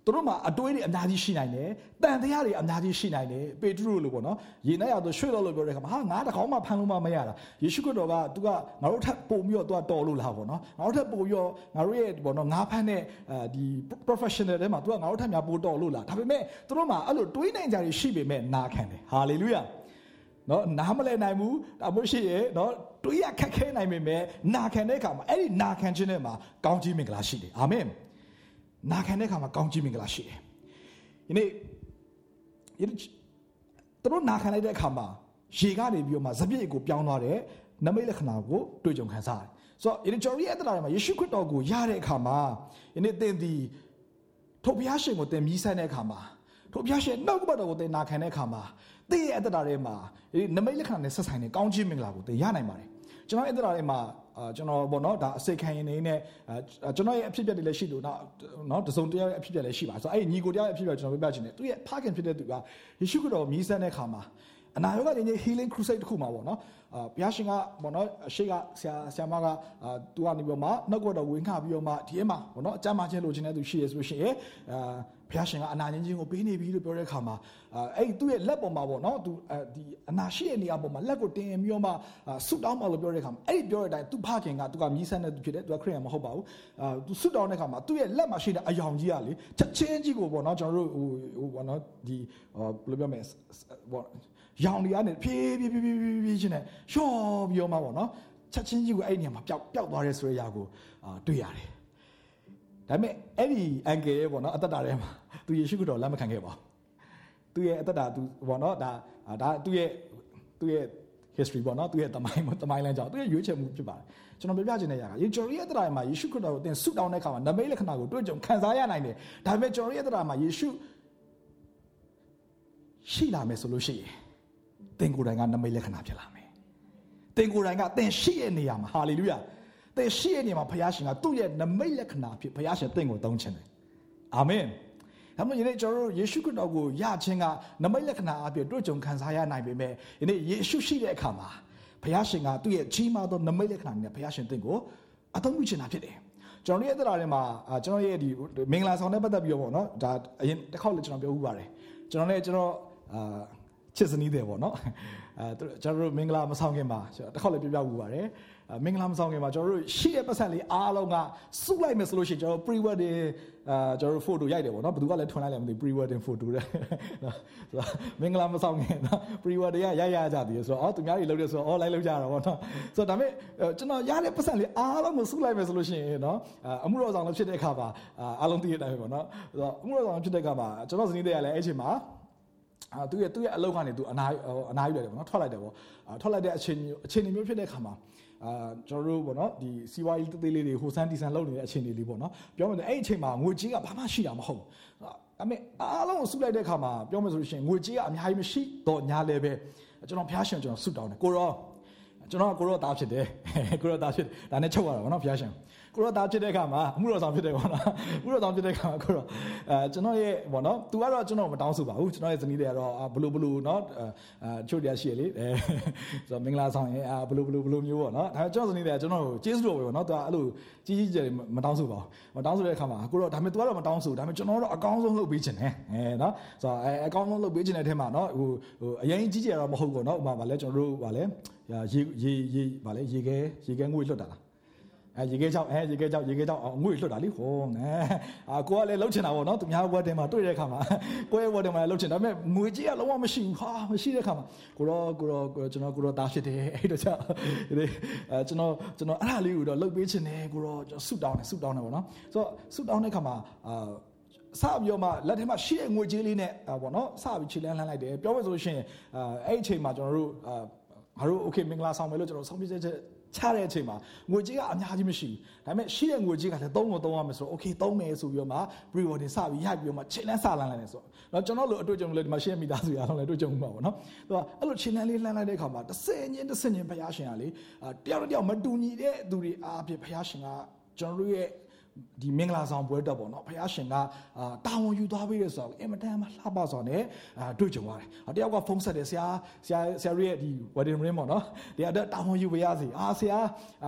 သူတို့မှာအတွေးတွေအများကြီးရှိနိုင်တယ်။တန်တရားတွေအများကြီးရှိနိုင်တယ်။ပေတရုလိုပေါ့နော်။ရေနဲ့ရတော့ရွှေ့လို့လို့ပြောတဲ့အခါမှာဟာငါတကောင်မှဖမ်းလို့မမရတာ။ယေရှုခရစ်တော်ကသူကငါတို့ထပ်ပုံပြီးတော့သူကတော်လို့လားပေါ့နော်။ငါတို့ထပ်ပုံပြီးတော့ငါတို့ရဲ့ပေါ့နော်ငါဖမ်းတဲ့အဲဒီ professional တွေမှာသူကငါတို့ထပ်များပို့တော်လို့လား။ဒါပေမဲ့သူတို့မှာအဲ့လိုတွေးနိုင်ကြရရှိပေမဲ့နာခံတယ်။ဟာလေလုယာ။နော်နားမလဲနိုင်ဘူးဒါမှရှိရဲ့နော်တွေးရခက်ခဲနိုင်ပေမဲ့နာခံတဲ့အခါမှာအဲ့ဒီနာခံခြင်းထဲမှာကောင်းချီးမင်္ဂလာရှိတယ်အာမင်။ နာခံတဲ့အခါမှာကောင်းချီးမင်္ဂလာရှိတယ်။ဒီနေ့ယနေ့သူတို့နာခံလိုက်တဲ့အခါမှာရေကနေပြီးတော့မှဇပြည့်ကိုပြောင်းသွားတဲ့နမိတ်လက္ခဏာကိုတွေ့ကြုံခံစားရတယ်။ဆိုတော့ယနေ့ကျွန်တော်ရဲ့အတ္တထဲမှာယေရှုခရစ်တော်ကိုရတဲ့အခါမှာယနေ့သင်သည်ထိုဘုရားရှင်ကိုသင်မြည်ဆန်းတဲ့အခါမှာထိုဘုရားရှင်နှုတ်ကပတ်တော်ကိုသင်နာခံတဲ့အခါမှာသင်ရဲ့အတ္တထဲမှာဒီနမိတ်လက္ခဏာနဲ့ဆက်ဆိုင်တဲ့ကောင်းချီးမင်္ဂလာကိုသင်ရနိုင်ပါတယ်။ ကျွန်တော်ရဲ့အတ္တထဲမှာအာကျွန်တော်ပေါ့နော်ဒါအစိတ်ခံရင်နေနဲ့ကျွန်တော်ရဲ့အဖြစ်အပျက်တွေလည်းရှိလို့နော်နော်တစုံတယောက်ရဲ့အဖြစ်အပျက်လည်းရှိပါဆိုတော့အဲ့ညီကိုတယောက်ရဲ့အဖြစ်အပျက်ကျွန်တော်ပြပြချင်တယ်သူရဲ့ဖခင်ဖြစ်တဲ့သူကယေရှုခရစ်တော်မြည်ဆန်းတဲ့ခါမှာအနာရောဂါညင် healing crusade တစ်ခုမှာပေါ့နော်အာဘုရားရှင်ကပေါ့နော်အရှိကဆရာဆရာမကအာသူကနေပြီးတော့မှနှုတ်ကတော်ဝင်ခပြီးတော့မှဒီမှာပေါ့နော်အကြမ်းမှချင်းလိုချင်တဲ့သူရှိရဆိုလို့ရှိရင်အာ ဘုရားရှင်ကအနာချင်းချင်းကိုပေးနေပြီလို့ပြောတဲ့အခါမှာအဲ့သူ့ရဲ့လက်ပေါ်မှာပေါ့နော်သူဒီအနာရှိတဲ့နေရာပေါ်မှာလက်ကိုတင်ပြီးတော့မှဆုတောင်းပါလို့ပြောတဲ့အခါမှာအဲ့ဒီပြောတဲ့အတိုင်းသူဖခင်ကသူကမြည်ဆန်းတဲ့သူဖြစ်တယ်သူကခရစ်ယာန်မဟုတ်ပါဘူးအာသူဆုတောင်းတဲ့အခါမှာသူ့ရဲ့လက်မှာရှိတဲ့အယောင်ကြီးကလေချက်ချင်းကြီးကိုပေါ့နော်ကျွန်တော်တို့ဟိုဟိုပေါ့နော်ဒီဘယ်လိုပြောမလဲပေါ့ရောင်တွေကနေဖြည်းဖြည်းဖြည်းဖြည်းဖြည်းချင်းနဲ့ရှော့ပြီးတော့မှပေါ့နော်ချက်ချင်းကြီးကိုအဲ့ဒီနေရာမှာပျောက်ပျောက်သွားတဲ့ဆိုတဲ့အရာကိုတွေ့ရတယ် ဒါပေမဲ့အဲ့ဒီအန်ကယ်ရဲ့ပေါ့နော်အသက်တာထဲမှာသူယေရှုခရစ်တော်လက်မခံခဲ့ပါဘူးသူရဲ့အသက်တာသူပေါ့နော်ဒါဒါသူရဲ့သူရဲ့ history ပေါ့နော်သူရဲ့တမိုင်းတမိုင်းလမ်းကြောင်းသူရဲ့ရွေးချယ်မှုဖြစ်ပါတယ်ကျွန်တော်ပြပြချင်တဲ့ຢာကယေကျွန်တော်ရဲ့အသက်တာမှာယေရှုခရစ်တော်ကိုသင်ဆုတောင်းတဲ့အခါမှာနမိတ်လက္ခဏာကိုတွေ့ကြုံခံစားရနိုင်တယ်ဒါပေမဲ့ကျွန်တော်ရဲ့အသက်တာမှာယေရှုရှိလာမယ်ဆိုလို့ရှိရင်သင်ကိုယ်တိုင်ကနမိတ်လက္ခဏာဖြစ်လာမယ်သင်ကိုယ်တိုင်ကသင်ရှိရဲ့နေရာမှာဟာလေလုယာ သင်ရှိရဲ့နေရာမှာဘုရားရှင်ကသူ့ရဲ့နမိတ်လက္ခဏာဖြစ်ဘုရားရှင်သင်ကိုသုံးခြင်းတယ်အာမင်ဒါမှမဟုတ်ယနေ့ကျွန်တော်တို့ယေရှုခရစ်တော်ကိုယခြင်းကနမိတ်လက္ခဏာအပြည့်တွေ့ကြုံခံစားရနိုင်ပေမဲ့ယနေ့ယေရှုရှိတဲ့အခါမှာဘုရားရှင်ကသူ့ရဲ့ကြီးမားသောနမိတ်လက္ခဏာနဲ့ဘုရားရှင်သင်ကိုအသုံးပြုချင်တာဖြစ်တယ်ကျွန်တော်ရဲ့အသက်တာထဲမှာကျွန်တော်ရဲ့ဒီမင်္ဂလာဆောင်နဲ့ပတ်သက်ပြီးတော့ပေါ့နော်ဒါအရင်တစ်ခေါက်လည်းကျွန်တော်ပြောဥပါတယ်ကျွန်တော်လည်းကျွန်တော်အာ ချစ်စနီးတယ်ပေါ့နော်အဲကျွန်တော်တို့မင်္ဂလာမဆောင်ခင်မှာတစ်ခေါက်လည်းပြောပြဥပါတယ်မင်္ဂလာမဆောင်ခင်မှာကျွန်တော်တို့ရှိတဲ့ပတ်စံလေးအားလုံးကစုလိုက်မယ်ဆိုလို့ရှိရင်ကျွန်တော် pre wedding အာကျွန်တော်တို့ photo ရိုက်တယ်ပေါ့နော်ဘယ်သူကလည်းထွန်လိုက်လဲမသိ pre wedding photo တဲ့နော်မင်္ဂလာမဆောင်ခင်နော် pre wedding ကရိုက်ရကြတယ်ဆိုတော့အော်သူများတွေလုပ်တယ်ဆိုတော့အော်လိုက်လုပ်ကြတာပေါ့နော်ဆိုတော့ဒါပေမဲ့ကျွန်တော်ရတဲ့ပတ်စံလေးအားလုံးကိုစုလိုက်မယ်ဆိုလို့ရှိရင်နော်အမှုတော်ဆောင်လည်းဖြစ်တဲ့အခါမှာအားလုံးသိတဲ့အတိုင်းပဲပေါ့နော်ဆိုတော့အမှုတော်ဆောင်ဖြစ်တဲ့အခါမှာကျွန်တော်ဇနီးတဲ့ကလည်းအဲ့ချိန်မှာ အာသူရဲ့သူရဲ့အလုပ်ကနေသူအနာအနာယူလိုက်တယ်ပေါ့နော်ထွက်လိုက်တယ်ပေါ့ထွက်လိုက်တဲ့အချိန်အချိန်မျိုးဖြစ်တဲ့အခါမှာအာကျွန်တော်တို့ပေါ့နော်ဒီစီဝါရေးတေးသေးလေးတွေဟိုဆန်းတီဆန်လုပ်နေတဲ့အချိန်တွေလေးပေါ့နော်ပြောမယ်ဆိုအဲ့အချိန်မှာငွေကြေးကဘာမှရှိတာမဟုတ်ဘူးအမေအားလုံးကိုစုလိုက်တဲ့အခါမှာပြောမယ်ဆိုလို့ရှိရင်ငွေကြေးကအများကြီးမရှိတော့ညာလည်းပဲကျွန်တော်ဖျားရှင်ကျွန်တော်ဆုတောင်းတယ်ကိုရောကျွန်တော်ကိုရောသားဖြစ်တယ်ကိုရောသားဖြစ်ဒါနဲ့ချုပ်ရတာပေါ့နော်ဖျားရှင်ကိုရောသားဖြစ်တဲ့အခါမှာအမှုတော်ဆောင်ဖြစ်တယ်ပေါ့နော်အမှုတော်ဆောင်ဖြစ်တဲ့အခါမှာကိုရောအဲကျွန်တော်ရဲ့ပေါ့နော်သူကတော့ကျွန်တော်မတောင်းဆိုပါဘူးကျွန်တော်ရဲ့ဇနီးတွေကတော့ဘလူဘလူနော်အဲချို့တရားရှိရလေအဲဆိုတော့မင်္ဂလာဆောင်ရင်အာဘလူဘလူဘလူမျိုးပေါ့နော်ဒါကျွန်တော်ဇနီးတွေကကျွန်တော်ကိုကျေးဇူးတော်ပဲပေါ့နော်သူကအဲ့လိုကြီးကြီးကျယ်မတောင်းဆိုပါဘူးမတောင်းဆိုတဲ့အခါမှာကိုရောဒါပေမဲ့သူကတော့မတောင်းဆိုဒါပေမဲ့ကျွန်တော်တော့အကောင်းဆုံးလုပ်ပေးခြင်းတယ်အဲနော်ဆိုတော့အဲအကောင်းဆုံးလုပ်ပေးခြင်းတဲ့အထက်မှာနော်ဟိုဟိုအရင်ကြီးကျယ်တော့မဟုတ်ဘူးနော်ဥပမာဗာလဲကျွန်တော်တို့ဗာလဲရေရေရေဗာလဲရေခဲရေခဲငွေလွတ်တာလား အဲရေခဲချောက်အဲရေခဲချောက်ရေခဲချောက်ငွေလွတ်တာလေဟောနဲအာကိုကလည်းလှုပ်ချင်တာပေါ့နော်သူများဘွက်တင်မှာတွေ့တဲ့အခါမှာကိုရဲ့ဘွက်တင်မှာလှုပ်ချင်ဒါပေမဲ့ငွေကြီးကလုံးဝမရှိဘူးဟာမရှိတဲ့အခါမှာကိုတော့ကိုတော့ကျွန်တော်ကိုတော့တားဖြစ်တယ်အဲ့တော့ကြောင့်ဒီအဲကျွန်တော်ကျွန်တော်အဲ့ဒါလေးကိုတော့လှုပ်ပေးချင်တယ်ကိုတော့ဆုတောင်းတယ်ဆုတောင်းတယ်ပေါ့နော်ဆိုတော့ဆုတောင်းတဲ့အခါမှာအာစပြီးတော့မှလက်ထဲမှာရှိတဲ့ငွေကြေးလေးနဲ့ပေါ့နော်စပြီးခြေလန်းလှမ်းလိုက်တယ်ပြောမယ်ဆိုလို့ရှိရင်အဲ့အချိန်မှာကျွန်တော်တို့အာငါတို့ okay မင်္ဂလာဆောင်မယ်လို့ကျွန်တော်ဆုံးဖြတ်ချက် ချတဲ့အချိန်မှာငွေကြေးကအများကြီးမရှိဘူးဒါပေမဲ့ရှိတဲ့ငွေကြေးကလည်းသုံးလို့သုံးရမယ်ဆိုတော့ okay သုံးမယ်ဆိုပြီးတော့မှ pre-order စပြီးရိုက်ပြီးတော့မှချိန်လန်းစလန်းလိုက်တယ်ဆိုတော့ကျွန်တော်တို့အတွေ့အကြုံလေးဒီမှာရှင်းမိသားစုရအောင်လည်းအတွေ့အကြုံမှာပေါ့နော်သူကအဲ့လိုချိန်လန်းလေးလှမ်းလိုက်တဲ့အခါမှာတစ်စင်ချင်းတစ်စင်ချင်းဘုရားရှင်ကလေတယောက်တစ်ယောက်မတူညီတဲ့သူတွေအားဖြင့်ဘုရားရှင်ကကျွန်တော်တို့ရဲ့ ဒီမင်္ဂလာဆောင်ပွဲတက်ပေါ့နော်ဘုရားရှင်ကအာတာဝန်ယူသွားပေးရဆိုတော့အင်မတန်မှလှပစွာနဲ့အာတွေ့ကြုံရတယ်။တယောက်ကဖုန်းဆက်တယ်ဆရာဆရာဆရာရဲ့ဒီ wedding ring ပေါ့နော်။ဒီအတွက်တာဝန်ယူပေးရစီ။အာဆရာ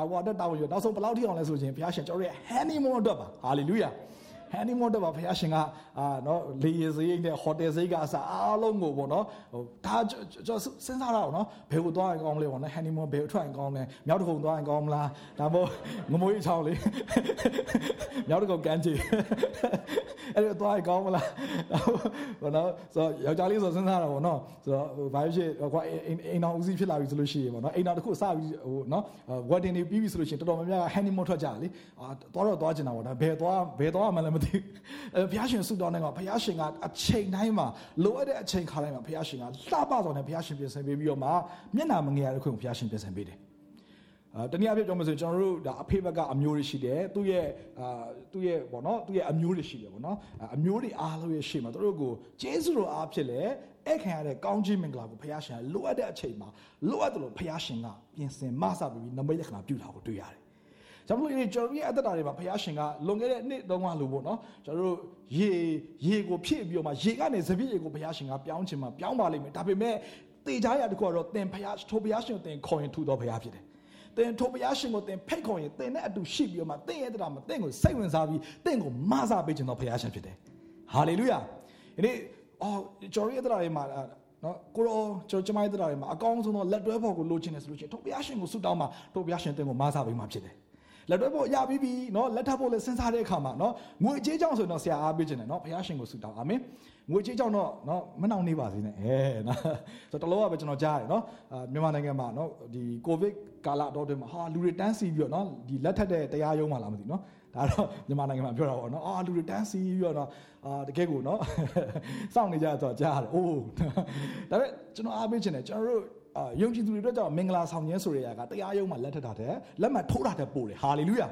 ဟိုအတွက်တာဝန်ယူနောက်ဆုံးဘယ်လောက်ထိအောင်လဲဆိုရင်ဘုရားရှင်ကျွန်တော်ရဲ့ honeymoon အတွက်ပါ။ hallelujah ။ဟန်နီမွ န်တော့ဘုရားရှင်ကအာနော်လေယာဉ်စရိတ်နဲ့ဟိုတယ်စရိတ်ကအစားအားလုံးကိုပေါ့နော်ဟိုဒါကျွန်တော်စဉ်းစားရအောင်နော်ဘယ်ကိုသွားရင်ကောင်းလဲပေါ့နော်ဟန်နီမွန်ဘယ်ထွက်ရင်ကောင်းလဲမြောက်တကုံသွားရင်ကောင်းမလားဒါမို့ငမွေးချောင်းလေးမြောက်တကုံကန်းချီအဲ့ဒါသွားရင်ကောင်းမလားဘောနော်ဆိုတော့ယောက်ျားလေးဆိုစဉ်းစားရတာပေါ့နော်ဆိုတော့ဘာဖြစ်ကွာအိမ်တော်ဦးစီးဖြစ်လာပြီဆိုလို့ရှိရင်ပေါ့နော်အိမ်တော်တစ်ခုစပြီးဟိုနော် wedding တွေပြီးပြီဆိုလို့ရှိရင်တော်တော်များများ honeymoon ထွက်ကြတယ်လေအာသွားတော့သွားကျင်တာပေါ့ဒါဘယ်သွားဘယ်သွားမှလည်းမသိအဲဘုရားရှင်ဆုတောင်းတဲ့ကဘုရားရှင်ကအချိန်တိုင်းမှာလိုအပ်တဲ့အချိန်ခါတိုင်းမှာဘုရားရှင်ကလှပစွာနဲ့ဘုရားရှင်ပြင်ဆင်ပေးပြီးတော့မှမျက်နာမငယ်ရတဲ့ခွင့်ကိုဘုရားရှင်ပြင်ဆင်ပေးတယ်အာတနည်းအားဖြင့်ပြောမယ်ဆိုရင်ကျွန်တော်တို့ဒါအဖေဘက်ကအမျိုးတွေရှိတယ်သူ့ရဲ့အာသူ့ရဲ့ဘောနော်သူ့ရဲ့အမျိုးတွေရှိတယ်ဘောနော်အမျိုးတွေအားလုံးရဲ့ရှေ့မှာသူတို့ကိုကျေးဇူးတော်အားဖြစ်လေအဲ့ခံရတဲ့ကောင်းချီးမင်္ဂလာကိုဘုရားရှင်လိုအပ်တဲ့အချိန်မှာလိုအပ်တယ်လို့ဘုရားရှင်ကပြင်ဆင်မဆပြီးနမိတ်လက္ခဏာပြုတာကိုတွေ့ရတယ် ကြောင့်မလို့ဒီကျွန်တော်ရဲ့အသက်တာတွေမှာဘုရားရှင်ကလွန်ခဲ့တဲ့နှစ်တုန်းကလို့ပေါ့နော်ကျွန်တော်တို့ရေရေကိုဖြည့်ပြီးတော့မှရေကနေစပြည့်ရေကိုဘုရားရှင်ကပြောင်းချင်မှပြောင်းပါလိမ့်မယ်ဒါပေမဲ့သတေချာရတခုကတော့သင်ဖျားထိုဖျားရှင်ကိုသင်ခေါ်ရင်ထူတော်ဖျားဖြစ်တယ်သင်ထိုဖျားရှင်ကိုသင်ဖိတ်ခေါ်ရင်သင်နဲ့အတူရှိပြီးတော့မှသင်ရဲ့တရားမှာသင်ကိုစိတ်ဝင်စားပြီးသင်ကိုမဆပေးခြင်းတော်ဖျားရှင်ဖြစ်တယ်ဟာလေလုယာဒီနေ့အော်ကျွန်တော်ရဲ့တရားတွေမှာနော်ကိုရောကျွန်တော်ကျမရဲ့တရားတွေမှာအကောင်းဆုံးသောလက်တွဲဖို့ကိုလိုချင်တယ်ဆိုလို့ရှိရင်ထိုဘုရားရှင်ကိုဆုတောင်းမှာထိုဘုရားရှင်တင်ကိုမဆပေးမှာဖြစ်တယ် လက်တွဲဖို့ရပြီးပြီနော်လက်ထပ်ဖို့လည်းစဉ်းစားတဲ့အခါမှာနော်ငွေကြေးကြောင့်ဆိုတော့ဆရာအားပေးခြင်းတယ်နော်ဘုရားရှင်ကိုဆုတောင်းအာမင်ငွေကြေးကြောင့်တော့နော်မနှောင့်နှေးပါစေနဲ့အဲနော်ဆိုတော့တလောကပဲကျွန်တော်ကြားရတယ်နော်အာမြန်မာနိုင်ငံမှာနော်ဒီကိုဗစ်ကာလတော့တွင်မှာဟာလူတွေတန်းစီပြီးတော့နော်ဒီလက်ထပ်တဲ့တရားရုံးမှာလားမသိနော်ဒါတော့မြန်မာနိုင်ငံမှာပြောတာပေါ့နော်အာလူတွေတန်းစီပြီးတော့နော်အာတကယ်ကိုနော်စောင့်နေကြတော့ကြားရတယ်အိုးဒါပေမဲ့ကျွန်တော်အားပေးခြင်းတယ်ကျွန်တော်တို့ အာယုံကြည်သူတွေအတွက်ကြောင့်မင်္ဂလာဆောင်ခြင်းဆိုရရကတရားရုံးမှာလက်ထပ်တာတဲ့လက်မှတ်ထိုးတာတဲ့ပို့တယ်ဟာလေလုယာ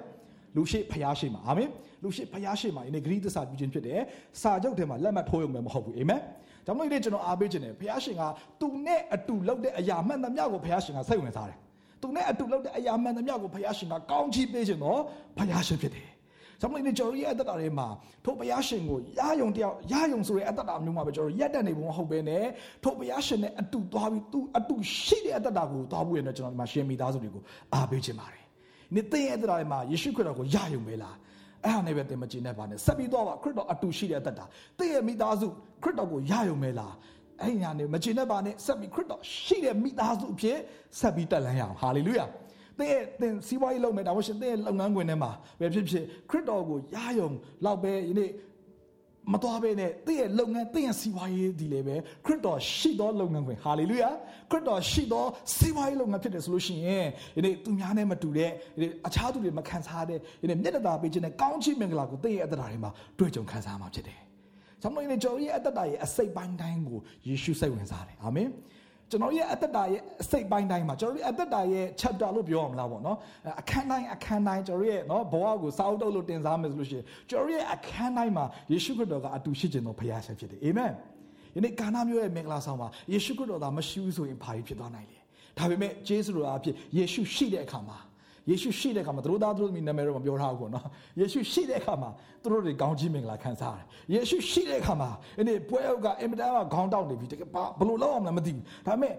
လူရှိဖျားရှိမှာအာမင်လူရှိဖျားရှိမှာဒီနေ့ဂရိသစ္စာပြုခြင်းဖြစ်တယ်စာချုပ်ထဲမှာလက်မှတ်ထိုးရုံပဲမဟုတ်ဘူးအာမင်ဒါမှမဟုတ်ဒီကျွန်တော်အားပေးခြင်းတယ်ဖျားရှင်ကသူနဲ့အတူလုပ်တဲ့အရာမှန်သမျှကိုဖျားရှင်ကစိတ်ဝင်စားတယ်သူနဲ့အတူလုပ်တဲ့အရာမှန်သမျှကိုဘုရားရှင်ကကောင်းချီးပေးခြင်းတော့ဘုရားရှင်ဖြစ်တယ်။ ဆိုတော့ဒီကျွန်တော်ရဲ့အသက်တာတွေမှာထိုဘုရားရှင်ကိုရယုံတယောက်ရယုံဆိုတဲ့အသက်တာမျိုးမှာပဲကျွန်တော်ရက်တက်နေဖို့မဟုတ်ဘဲနဲ့ထိုဘုရားရှင်နဲ့အတူသွားပြီးသူအတူရှိတဲ့အသက်တာကိုသွားဖို့ရတဲ့ကျွန်တော်ဒီမှာရှင်မိသားစုတွေကိုအားပေးခြင်းပါတယ်။နေ့သင်ရဲ့အသက်တာတွေမှာယေရှုခရစ်တော်ကိုရယုံပဲလား။အဲ့ဟာနဲ့ပဲသင်မကျင်နဲ့ပါနဲ့ဆက်ပြီးတော့ခရစ်တော်အတူရှိတဲ့အသက်တာသင်ရဲ့မိသားစုခရစ်တော်ကိုရယုံပဲလား။အဲ့ညာနေမချင်တဲ့ပါနဲ့ဆက်ပြီးခရစ်တော်ရှိတဲ့မိသားစုအဖြစ်ဆက်ပြီးတက်လန်းရအောင်ဟာလေလုယာ သင်သင်စီးပွားရေးလုပ်မယ်ဒါမှမဟုတ်သင်လုပ်ငန်းခွင်ထဲမှာပဲဖြစ်ဖြစ်ခရစ်တော်ကိုရယုံလောက်ပဲယနေ့မတော်ဘဲနဲ့တင့်ရဲ့လုပ်ငန်းတင့်ရဲ့စီးပွားရေးဒီလေပဲခရစ်တော်ရှိသောလုပ်ငန်းခွင်ဟာလေလုယာခရစ်တော်ရှိသောစီးပွားရေးလုပ်ငန်းဖြစ်တယ်ဆိုလို့ရှိရင်ဒီနေ့သူများနဲ့မတူတဲ့ဒီအခြားသူတွေမခံစားတဲ့ဒီနေ့မျက်နှာသာပေးခြင်းနဲ့ကောင်းချီးမင်္ဂလာကိုတင့်ရဲ့အသက်တာတွေမှာတွေ့ကြုံခံစားမှာဖြစ်တယ်။ကျွန်တော်ရဲ့ကျွန်တော်ရဲ့အသက်တာရဲ့အစိတ်ပိုင်းတိုင်းကိုယေရှုစိတ်ဝင်စားတယ်။အာမင်။ ကျွန်တော်ရဲ့အသက်တာရဲ့အစိတ်ပိုင်းတိုင်းမှာကျွန်တော်ရဲ့အသက်တာရဲ့ chapter လို့ပြောရမလားပေါ့နော်အခန်းတိုင်းအခန်းတိုင်းကျွန်တော်ရဲ့နော်ဘဝကိုစာအုပ်တုပ်လို့တင်စားမယ်ဆိုလို့ရှိရင်ကျွန်တော်ရဲ့အခန်းတိုင်းမှာယေရှုခရစ်တော်ကအတူရှိခြင်းတော်ဖခင်ဆက်ဖြစ်တယ်အာမင်ယနေ့ကာနာမျိုးရဲ့မင်္ဂလာဆောင်မှာယေရှုခရစ်တော်သာမရှိဘူးဆိုရင်ဘာဖြစ်သွားနိုင်လဲဒါပေမဲ့ဂျေဇုတော်အဖြစ်ယေရှုရှိတဲ့အခါမှာ ယေရှုရှိတဲ့အခါမှာသူတို့သားသူတို့မိနာမည်တော့မပြောထားဘူးပေါ့နော်ယေရှုရှိတဲ့အခါမှာသူတို့တွေကောင်းကြီးမင်္ဂလာခံစားရတယ်ယေရှုရှိတဲ့အခါမှာဒီနေ့ပွဲဥကအင်မတန်ကခေါင်းတောက်နေပြီတကယ်ဘာဘလို့လောက်အောင်လဲမသိဘူးဒါပေမဲ့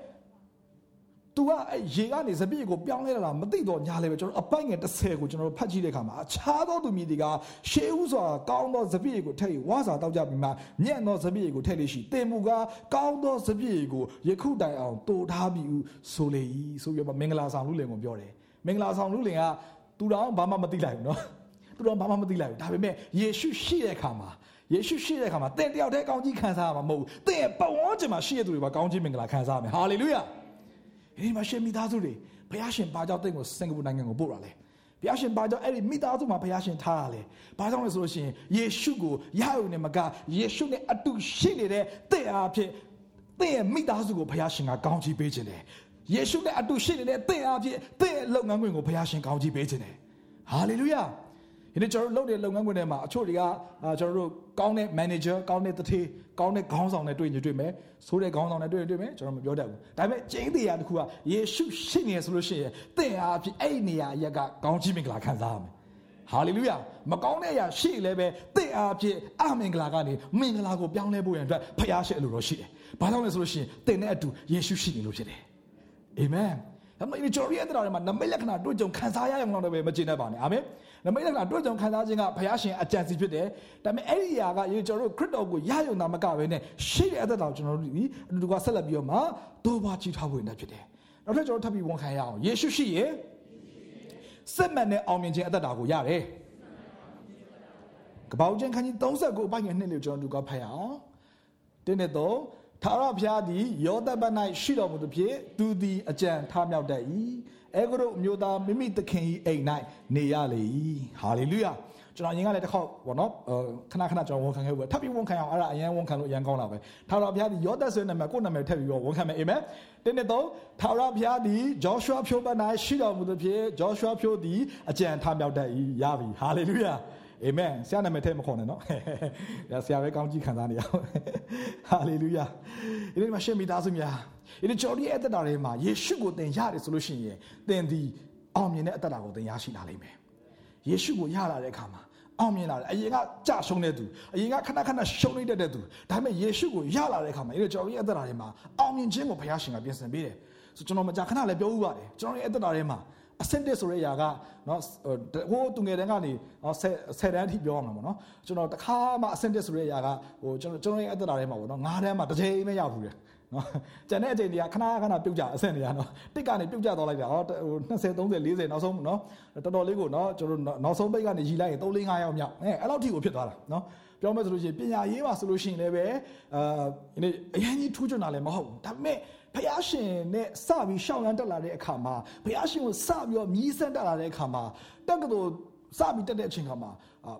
तू ကအဲရေကနေစပြည့်ကိုပြောင်းလဲလာတာမသိတော့ညာလဲပဲကျွန်တော်အပိုက်ငယ်30ကိုကျွန်တော်ဖတ်ကြည့်တဲ့အခါမှာအခြားသောသူမြည်တွေကရှေးဥစွာကောင်းသောစပြည့်ကိုထည့်ဝါစာတောက်ကြပြီးမှညံ့သောစပြည့်ကိုထည့်လို့ရှိတင်မူကကောင်းသောစပြည့်ကိုယခုတိုင်အောင်တူထားပြီးဆိုလေ၏ဆိုပြီးတော့မင်္ဂလာဆောင်လူလင်ကိုပြောတယ် မင်္ဂလာဆောင်လူလင်ကသူတော်ဘာမှမသိလိုက်ဘူးเนาะသူတော်ဘာမှမသိလိုက်ဘူးဒါပေမဲ့ယေရှုရှိတဲ့အခါမှာယေရှုရှိတဲ့အခါမှာတင်တယောက်တည်းကောင်းကြီးခံစားရမှာမဟုတ်ဘူးတင်ရဲ့ပတ်ဝန်းကျင်မှာရှိတဲ့သူတွေပါကောင်းကြီးမင်္ဂလာခံစားရမယ်ဟာလေလုယာဒီမှာရှင်မိသားစုတွေဘုရားရှင်ဘာကြောင့်တင့်ကိုစင်ကာပူနိုင်ငံကိုပို့တာလဲဘုရားရှင်ဘာကြောင့်အဲ့ဒီမိသားစုမှာဘုရားရှင်ထားရလဲဘာကြောင့်လဲဆိုလို့ရှိရင်ယေရှုကိုရရုံနဲ့မကယေရှုနဲ့အတူရှိနေတဲ့တင့်အားဖြင့်တင့်ရဲ့မိသားစုကိုဘုရားရှင်ကကောင်းချီးပေးခြင်းတယ် ယေရှုနဲ့အတူရှိနေတဲ့တင့်အားဖြင့်တင့်ရဲ့လုပ်ငန်းခွင်ကိုဘုရားရှင်ကောင်းချီးပေးခြင်းတယ်ဟာလေလုယာဒီနေ့ကျွန်တော်တို့လုပ်တဲ့လုပ်ငန်းခွင်ထဲမှာအချို့တွေကကျွန်တော်တို့ကောင်းတဲ့ manager ကောင်းတဲ့တထေးကောင်းတဲ့ခေါင်းဆောင်နဲ့တွေ့ရင်တွေ့မယ်ဆိုးတဲ့ခေါင်းဆောင်နဲ့တွေ့ရင်တွေ့မယ်ကျွန်တော်မပြောတတ်ဘူးဒါပေမဲ့ကျင်းတရားတစ်ခုကယေရှုရှိနေဆိုလို့ရှိရင်တင့်အားဖြင့်အဲ့ဒီနေရာရက်ကကောင်းချီးမင်္ဂလာခံစားရမယ်ဟာလေလုယာမကောင်းတဲ့အရာရှိလည်းပဲတင့်အားဖြင့်အမင်္ဂလာကနေမင်္ဂလာကိုပြောင်းလဲဖို့ရန်အတွက်ဖခင်ရှိအလိုတော်ရှိတယ်ဘာကြောင့်လဲဆိုလို့ရှိရင်တင့်နဲ့အတူယေရှုရှိနေလို့ဖြစ်တယ် အာမင်ဒါမှမဟုတ်ကျွန်တော်ရဲ့အတ္တတွေမှာနမိတ်လက္ခဏာတွေ့ကြုံခံစားရအောင်တော့ပဲမကျင်တတ်ပါနဲ့အာမင်နမိတ်လက္ခဏာတွေ့ကြုံခံစားခြင်းကဘုရားရှင်အကြံစီဖြစ်တယ်ဒါပေမဲ့အဲ့ဒီအရာကရေကျွန်တော်တို့ခရစ်တော်ကိုရယုံတာမကဘဲနဲ့ရှိတဲ့အသက်တော်ကျွန်တော်တို့ဒီအတူတူကဆက်လက်ပြီးတော့မှတိုးပါချီထားဖို့နေဖြစ်တယ်နောက်ထပ်ကျွန်တော်ထပ်ပြီးဝန်ခံရအောင်ယေရှုရှိရဲ့စစ်မှန်တဲ့အောင်မြင်ခြင်းအသက်တာကိုရတယ်ကပောက်ချင်းခန်းကြီး39အပိုင်းငယ်နှစ်လို့ကျွန်တော်တို့ကဖတ်ရအောင်တင်းနဲ့တော့ ထာဝရဘုရားသည်ယောသပတ်၌ရှိတော်မူသည်ဖြင့်သူသည်အကြံထားမြောက်တတ်၏အဲဂရုအမျိုးသားမိမိသခင်၏အိမ်၌နေရလေ၏ဟာလေလုယာကျွန်တော်ရင်ကလည်းတစ်ခေါက်ပေါ့နော်ခဏခဏကျွန်တော်ဝန်ခံခဲ့ဘူးထပ်ပြီးဝန်ခံအောင်အဲ့ဒါအရင်ဝန်ခံလို့အရင်ကောင်းတာပဲထာဝရဘုရားသည်ယောသဆွေနာမည်ကိုယ်နာမည်ထပ်ပြီးတော့ဝန်ခံမယ်အာမင်တင်းနဲ့တော့ထာဝရဘုရားသည်ဂျောရှုအာဖြိုးပတ်၌ရှိတော်မူသည်ဖြင့်ဂျောရှုအာဖြိုးသည်အကြံထားမြောက်တတ်၏ရပြီဟာလေလုယာ အာမင်ဆရာနာမည်ထဲမခေါ်နဲ့နော်ဆရာပဲကောင်းကြီးခံစားနေရအောင်ဟာလေလုယာဒီနေ့မှာရှင်မိသားစုများဒီကြော်ဒီအသက်တာတွေမှာယေရှုကိုသင်ရတယ်ဆိုလို့ရှိရင်သင်ဒီအောင်မြင်တဲ့အသက်တာကိုသင်ရရှိလာလိမ့်မယ်ယေရှုကိုရလာတဲ့အခါမှာအောင်မြင်လာတယ်အရင်ကကြရှုံးတဲ့သူအရင်ကခဏခဏရှုံးနေတတ်တဲ့သူဒါပေမဲ့ယေရှုကိုရလာတဲ့အခါမှာအဲ့ကျွန်တော်ရဲ့အသက်တာထဲမှာအောင်မြင်ခြင်းကိုဘုရားရှင်ကပြင်ဆင်ပေးတယ်ဆိုကျွန်တော်မကြာခဏလည်းပြောဥပါတယ်ကျွန်တော်ရဲ့အသက်တာထဲမှာ အဆင့်တစ်ဆိုတဲ့အရာကနော်ဟိုသူငယ်တန်းကနေနော်ဆယ်ဆယ်တန်းအထိပြောရမှာပေါ့နော်ကျွန်တော်တခါမှအဆင့်တစ်ဆိုတဲ့အရာကဟိုကျွန်တော်ကျွန်တော်ရဲ့အသက်တာထဲမှာပေါ့နော်ငါးတန်းမှတစ်ချိန်မရောက်ဘူးလေနော်ကျန်တဲ့အချိန်တွေကခဏခဏပြုတ်ကြအဆင့်တွေကနော်တစ်ကနေပြုတ်ကြသွားလိုက်တာဟောဟို20 30 40နောက်ဆုံးနော်တော်တော်လေးကိုနော်ကျွန်တော်နောက်ဆုံးပိတ်ကနေရီလိုက်ရင်3 4 5ရောက်မြောက်အဲအဲ့လောက်ထိကိုဖြစ်သွားတာနော်ပြောမယ်ဆိုလို့ရှိရင်ပညာရေးပါဆိုလို့ရှိရင်လည်းပဲအာဒီအရင်ကြီးထူးချွန်တာလည်းမဟုတ်ဘူးဒါပေမဲ့ဖះရှင်နဲ့စပြီးရှောင်းရမ်းတက်လာတဲ့အခါမှာဖះရှင်ကိုစပြီးတော့မြည်ဆန်းတက်လာတဲ့အခါမှာတက်ကတော်စပြီးတက်တဲ့အချိန်ခါမှာ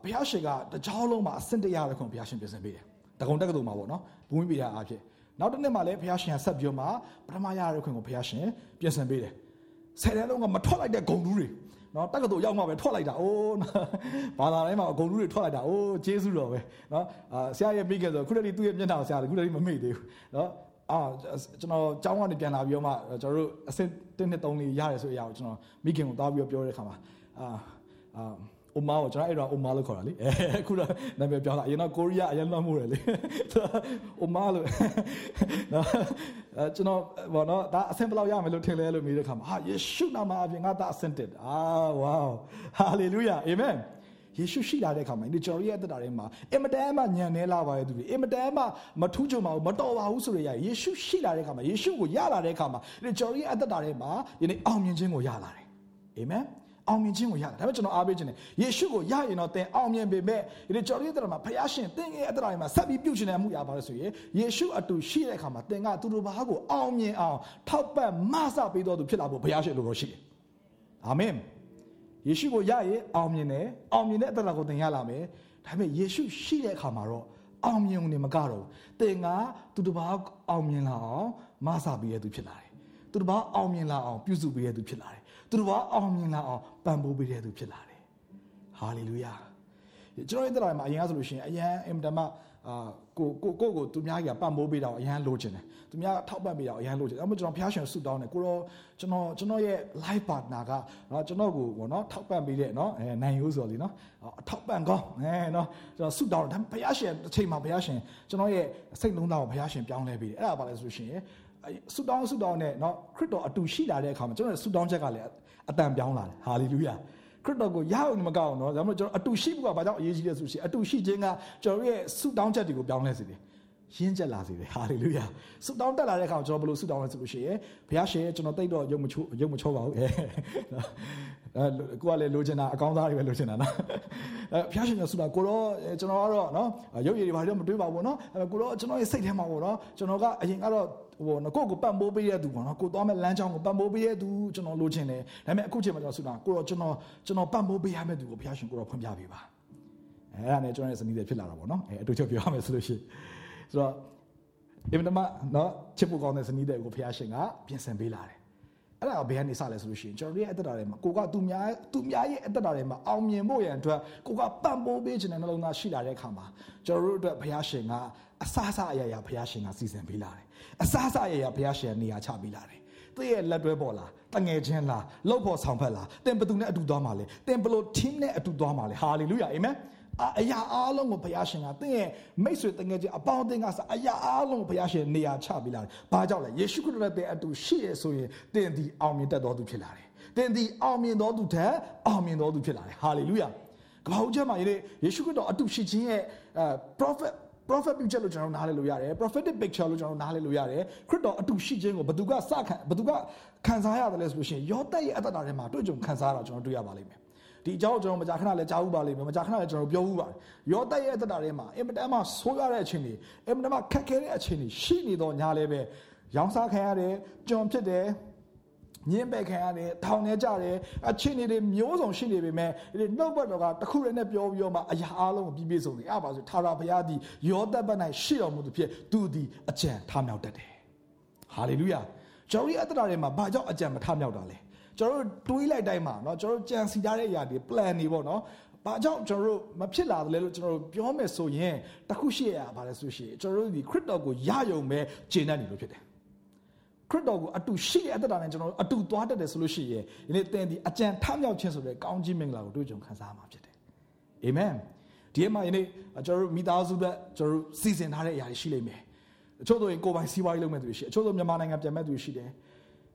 ဖះရှင်ကတကြောလုံးမှာအစင်တရားပဲခွန်ဖះရှင်ပြင်ဆင်ပေးတယ်တကုံတက်ကတော်မှာပေါ့နော်ဘုံပေးတာအားဖြင့်နောက်တစ်နှစ်မှလည်းဘုရားရှင်ဆက်ပြောမှပထမရတဲ့ခွင့်ကိုဘုရားရှင်ပြင်ဆင်ပေးတယ်ဆယ်တန်းလုံးကမထွက်လိုက်တဲ့ဂုံတူးတွေနော်တက္ကသိုလ်ရောက်မှပဲထွက်လိုက်တာအိုးဘာသာတိုင်းမှာဂုံတူးတွေထွက်လိုက်တာအိုးဂျေဇုတော်ပဲနော်အာဆရာရဲ့မိခင်ဆိုခုတည်းသူ့ရဲ့မျက်နှာဆရာခုတည်းမမေ့သေးဘူးနော် အာကျွန်တော်ကျောင်းကနေပြန်လာပြီးတော့မှကျွန်တော်တို့အဆင့်1နှစ်3လေးရတယ်ဆိုရအောင်ကျွန်တော်မိခင်ကိုသွားပြီးတော့ပြောတဲ့ခါမှာအာအာအိုမာကိုကျွန်တော်အဲ့တော့အိုမာလို့ခေါ်တာလေအခုတော့နာမည်ပြောတာအရင်တော့ကိုရီးယားအရင်လွှမ်းမှုတယ်လေအိုမာလို့နော်အဲကျွန်တော်ဘောနော်ဒါအဆင့်ဘယ်လောက်ရမယ်လို့ထင်လဲလို့မေးတဲ့ခါမှာဟာယေရှုနာမအပြင်ငါသားအဆင့်တက်အာဝါဟာလေလုယာအာမင် ယေရှုရှိလာတဲ့အခါမှာဒီကျွန်တော်ရဲ့အသက်တာထဲမှာအင်မတန်မှညံနေလာပါရဲ့သူတွေအင်မတန်မှမထူးချွန်ပါဘူးမတော်ပါဘူးဆိုရရယေရှုရှိလာတဲ့အခါမှာယေရှုကိုရလာတဲ့အခါမှာဒီကျွန်တော်ရဲ့အသက်တာထဲမှာယနေ့အောင်မြင်ခြင်းကိုရလာတယ်အာမင်အောင်မြင်ခြင်းကိုရတယ်ဒါပေမဲ့ကျွန်တော်အားပေးခြင်းနဲ့ယေရှုကိုရရင်တော့သင်အောင်မြင်ပေမဲ့ဒီကျွန်တော်ရဲ့အတ္တမှာဖခင်ရှင်သင်ရဲ့အတ္တတွေမှာဆက်ပြီးပြုတ်ချင်တဲ့အမှုရပါလို့ဆိုရင်ယေရှုအတူရှိတဲ့အခါမှာသင်ကသူတို့ဘာကိုအောင်မြင်အောင်ထောက်ပံ့မဆပေးတော်သူဖြစ်လာဖို့ဘုရားရှင်လိုတော်ရှိတယ်အာမင် ယေရှုကိုရရင်အောင်မြင်တယ်အောင်မြင်တဲ့အတ္တကိုသင်ရလာမယ်ဒါပေမဲ့ယေရှုရှိတဲ့အခါမှာတော့အောင်မြင်ုံနဲ့မကတော့သင်ကသူတို့ဘာအောင်မြင်လာအောင်မဆပေးရသူဖြစ်လာတယ်သူတို့ဘာအောင်မြင်လာအောင်ပြုစုပေးရသူဖြစ်လာတယ်သူတို့ကအောင်မြင်လာအောင်ပံ့ပိုးပေးတဲ့သူဖြစ်လာတယ်ဟာလေလုယာကျွန်တော်ရဲ့တရားမှာအရင်ကဆိုလို့ရှိရင်အရန်အင်တာမ အာကိုကိုကိုကိုသူများကြီးကပတ်မိုးပေးတာကိုအရန်လိုချင်တယ်သူများထောက်ပံ့ပေးတာကိုအရန်လိုချင်တယ်အဲ့မကျွန်တော်ဖျားရှင်ဆူတောင်းတယ်ကိုတော့ကျွန်တော်ကျွန်တော်ရဲ့ life partner ကနော်ကျွန်တော်ကိုပေါ့နော်ထောက်ပံ့ပေးတဲ့နော်အဲနိုင်ရိုးဆိုလीနော်အထောက်ပံ့ကောင်းအဲနော်ကျွန်တော်ဆူတောင်းတယ်ဒါဖျားရှင်တစ်ချိန်မှာဖျားရှင်ကျွန်တော်ရဲ့စိတ်လုံးသားကိုဖျားရှင်ပြောင်းလဲပေးတယ်အဲ့ဒါဘာလဲဆိုရှင်ဆူတောင်းဆူတောင်းနဲ့နော်ခရစ်တော်အတူရှိလာတဲ့အခါမှာကျွန်တော်ဆူတောင်းချက်ကလည်းအတန်ပြောင်းလာတယ်ဟာလေလုယာ ခရစ်တော်ကိုရအောင်မကောက်အောင်နော်ဒါမှမဟုတ်ကျွန်တော်အတူရှိဖို့ကဘာကြောင့်အရေးကြီးလဲဆိုရှင်အတူရှိခြင်းကကျွန်တော်ရဲ့ဆုတောင်းချက်တွေကိုပြောင်းလဲစေတယ် ရင်းချက်လာစေတယ်ဟာလေလုယာဆုတောင်းတက်လာတဲ့အခါကျွန်တော်ဘယ်လိုဆုတောင်းလဲဆိုလို့ရှိရင်ဘုရားရှင်ကျွန်တော်တိတ်တော့ရုပ်မချိုးရုပ်မချိုးပါဘူးအဲအဲကိုကလည်းလိုချင်တာအကောင်းသားတွေပဲလိုချင်တာနော်အဲဘုရားရှင်ကဆုတာကိုတော့ကျွန်တော်ကတော့နော်ရုပ်ရည်တွေဘာလို့မတွေးပါဘူးနော်အဲကိုတော့ကျွန်တော်ရဲ့စိတ်ထဲမှာပေါ့နော်ကျွန်တော်ကအရင်ကတော့ဟိုနော်ကိုကိုပတ်မိုးပေးတဲ့သူပေါ့နော်ကိုသွားမဲ့လမ်းကြောင်းကိုပတ်မိုးပေးတဲ့သူကျွန်တော်လိုချင်တယ်ဒါပေမဲ့အခုချိန်မှာကျွန်တော်ဆုတာကိုတော့ကျွန်တော်ကျွန်တော်ပတ်မိုးပေးရမယ့်သူကိုဘုရားရှင်ကိုတော့ဖွင့်ပြပေးပါအဲအဲ့ဒါနဲ့ကျွန်တော်ရဲ့ဇနီးတွေဖြစ်လာတာပေါ့နော်အဲအတူတူပြောရမယ်ဆိုလို့ရှိရင် ဆိုတော့အင်မတမနော်ချစ်ဖို့ကောင်းတဲ့ဇနီးတွေကိုဘုရားရှင်ကပြင်ဆင်ပေးလာတယ်အဲ့ဒါကဘယ်ကနေစလဲဆိုလို့ရှိရင်ကျွန်တော်ရဲ့အသက်တာတွေမှာကိုကသူများသူများရဲ့အသက်တာတွေမှာအောင်မြင်ဖို့ရန်အတွက်ကိုကပံ့ပိုးပေးခြင်းနဲ့နှလုံးသားရှိလာတဲ့အခါမှာကျွန်တော်တို့အတွက်ဘုရားရှင်ကအစအစအရာရာဘုရားရှင်ကစီစဉ်ပေးလာတယ်အစအစအရာရာဘုရားရှင်နေရာချပေးလာတယ်သူရဲ့လက်တွဲပေါ်လားတငယ်ချင်းလားလှုပ်ဖို့ဆောင်ဖက်လားတင်ဘသူနဲ့အတူသွားမှာလဲတင်ဘလို့ team နဲ့အတူသွားမှာလဲဟာလေလုယာအာမင် အရာအားလုံးကိုဘုရားရှင်ကသင်ရဲ့မိတ်ဆွေတငယ်ချင်းအပေါင်းအသင်းကစအရာအားလုံးကိုဘုရားရှင်နေရာချပေးလာတယ်။ဘာကြောင့်လဲယေရှုခရစ်တော်တဲ့အတူရှိရဆိုရင်သင်ဒီအောင်မြင်တတ်တော်သူဖြစ်လာတယ်။သင်ဒီအောင်မြင်တော်သူထက်အောင်မြင်တော်သူဖြစ်လာတယ်။ဟာလေလုယာ။ကမ္ဘာဦးကျမ်းမှာယေရှုခရစ်တော်အတူရှိခြင်းရဲ့အဲ prophet prophet picture လို့ကျွန်တော်နားလည်လို့ရတယ် prophetic picture လို့ကျွန်တော်နားလည်လို့ရတယ်ခရစ်တော်အတူရှိခြင်းကိုဘသူကစခံဘသူကခံစားရတယ်လဲဆိုလို့ရှိရင်ယောသရဲ့အတ္တတာထဲမှာတွေ့ကြုံခံစားရတာကျွန်တော်တွေ့ရပါလိမ့်မယ် ဒီအကြောင်းကျွန်တော်မကြာခဏလည်းကြားဥပါလိမ့်မယ်မကြာခဏလည်းကျွန်တော်ပြောဥပါတယ်ယောသရဲ့အတ္တတာထဲမှာအင်မတန်မှဆိုးရတဲ့အချိန်တွေအင်မတန်မှခက်ခဲတဲ့အချိန်တွေရှိနေတော့ညာလည်းပဲရောင်းစားခံရတယ်ကြုံဖြစ်တယ်ညင်းပယ်ခံရတယ်ထောင်ထဲကြတယ်အချင်းတွေမျိုးစုံရှိနေပေမဲ့ဒီနှုတ်ဘတ်တော်ကတခုတည်းနဲ့ပြောပြီးတော့မှအရာအလုံးကိုပြည့်ပြည့်စုံစုံအဲ့ပါဆိုထာဝရဘုရားသည်ယောသဘတ်၌ရှိတော်မူသူဖြစ်သူသည်အကြံထားမြောက်တတ်တယ်ဟာလေလုယာကျွန်တော်ဒီအတ္တတွေမှာဘာကြောင့်အကြံမထားမြောက်တာလဲ ကျွန်တော်တို့တွေးလိုက်တိုင်းမှာเนาะကျွန်တော်တို့ကြံစီထားတဲ့အရာတွေ plan တွေပေါ့เนาะဘာကြောင့်ကျွန်တော်တို့မဖြစ်လာတယ်လဲလို့ကျွန်တော်တို့ပြောမယ်ဆိုရင်တခုရှိရပါလဲဆိုရှင်ကျွန်တော်တို့ဒီခရစ်တော်ကိုရယုံမဲ့ဂျင်းနဲ့နေလို့ဖြစ်တယ်ခရစ်တော်ကိုအတူရှိတဲ့အတ္တတာနဲ့ကျွန်တော်တို့အတူသွားတတ်တယ်ဆိုလို့ရှိရင်ဒီနေ့သင်ဒီအကြံထမြောက်ခြင်းဆိုတဲ့ကောင်းကြီးမင်္ဂလာကိုတွေ့ကြုံခံစားမှာဖြစ်တယ် အာမင်ဒီမှာယနေ့ကျွန်တော်တို့မိသားစုပဲကျွန်တော်တို့စီစဉ်ထားတဲ့အရာတွေရှိလိမ့်မယ်အချို့တို့ရင်ကိုယ်ပိုင်စီးပွားရေးလုပ်မဲ့သူတွေရှိအချို့တို့မြန်မာနိုင်ငံပြန်မဲ့သူတွေရှိတယ်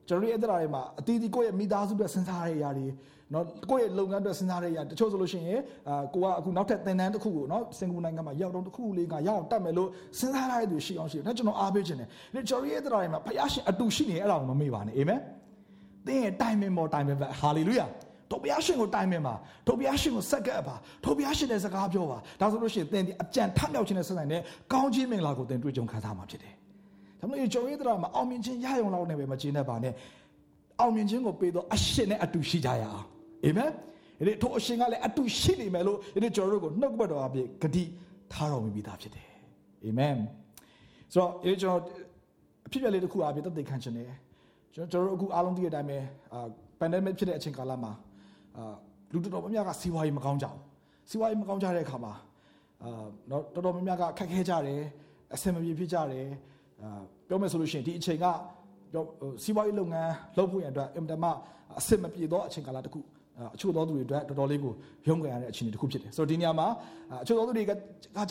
ကျွန်တော်တို့ရဲ့အသက်တာတွေမှာအတီးတီးကိုယ့်ရဲ့မိသားစုပဲစဉ်းစားရတဲ့အရာတွေနော်ကိုယ့်ရဲ့လုပ်ငန်းအတွက်စဉ်းစားရတဲ့အရာတချို့ဆိုလို့ရှိရင်အာကိုကအခုနောက်ထပ်သင်တန်းတစ်ခုကိုနော်စင်ကာပူနိုင်ငံမှာရောက်တော့တစ်ခုလေးကရအောင်တက်မယ်လို့စဉ်းစားရတဲ့သူရှိအောင်ရှိတယ်။ဒါကျွန်တော်အားပေးခြင်းတယ်။ဒီကျွန်တော်ရဲ့အသက်တာတွေမှာဖခင်ရှင်အတူရှိနေအဲ့ဒါကိုမမေ့ပါနဲ့အာမင်။သင်ရဲ့တိုင်မင်မော်တိုင်မင်ပဲဟာလေလုယာ။တို့ဘုရားရှင်ကိုတိုင်မင်ပါတို့ဘုရားရှင်ကိုဆက်ကပ်ပါတို့ဘုရားရှင်ရဲ့စကားပြောပါဒါဆိုလို့ရှိရင်သင်ဒီအကြံထမြောက်ခြင်းနဲ့ဆက်ဆိုင်တဲ့ကောင်းခြင်းမင်္ဂလာကိုသင်တွေ့ကြုံခံစားမှာဖြစ်တယ်။ ဒါမှမဟုတ်ကျွန်တော်ရဲ့တရားမှာအောင်မြင်ခြင်းရရုံလောက်နဲ့ပဲမကျေနပ်ပါနဲ့အောင်မြင်ခြင်းကိုပေးတော့အရှင်နဲ့အတူရှိကြရအောင်အာမင်ဒီထိုအရှင်ကလည်းအတူရှိနေမယ်လို့ဒီကျွန်တော်တို့ကိုနှုတ်ကပတ်တော်အပြည့်ဂတိထားတော်မူပြီးသားဖြစ်တယ်အာမင်ဆိုတော့ဒီကျွန်တော်အဖြစ်ပြလေးတစ်ခုအပြည့်သက်သေခံခြင်းနဲ့ကျွန်တော်တို့အခုအားလုံးသိတဲ့အတိုင်းပဲအာ pandemic ဖြစ်တဲ့အချိန်ကာလမှာအာလူတော်တော်များများကစီးပွားရေးမကောင်းကြဘူးစီးပွားရေးမကောင်းကြတဲ့အခါမှာအာတော့တော်တော်များများကခက်ခဲကြတယ်အဆင်မပြေဖြစ်ကြတယ်အာ ပြောမယ်ဆိုလို့ရှိရင်ဒီအချိန်ကပြောစီးပွားရေးလုပ်ငန်းလုပ်ဖို့ရအတွက်အင်တာမအဆင်မပြေတော့အချိန်ကာလတစ်ခုအချို့သောသူတွေအတွက်တော်တော်လေးကိုရုန်းကန်ရတဲ့အခြေအနေတစ်ခုဖြစ်တယ်ဆိုတော့ဒီနေရာမှာအချို့သောသူတွေကက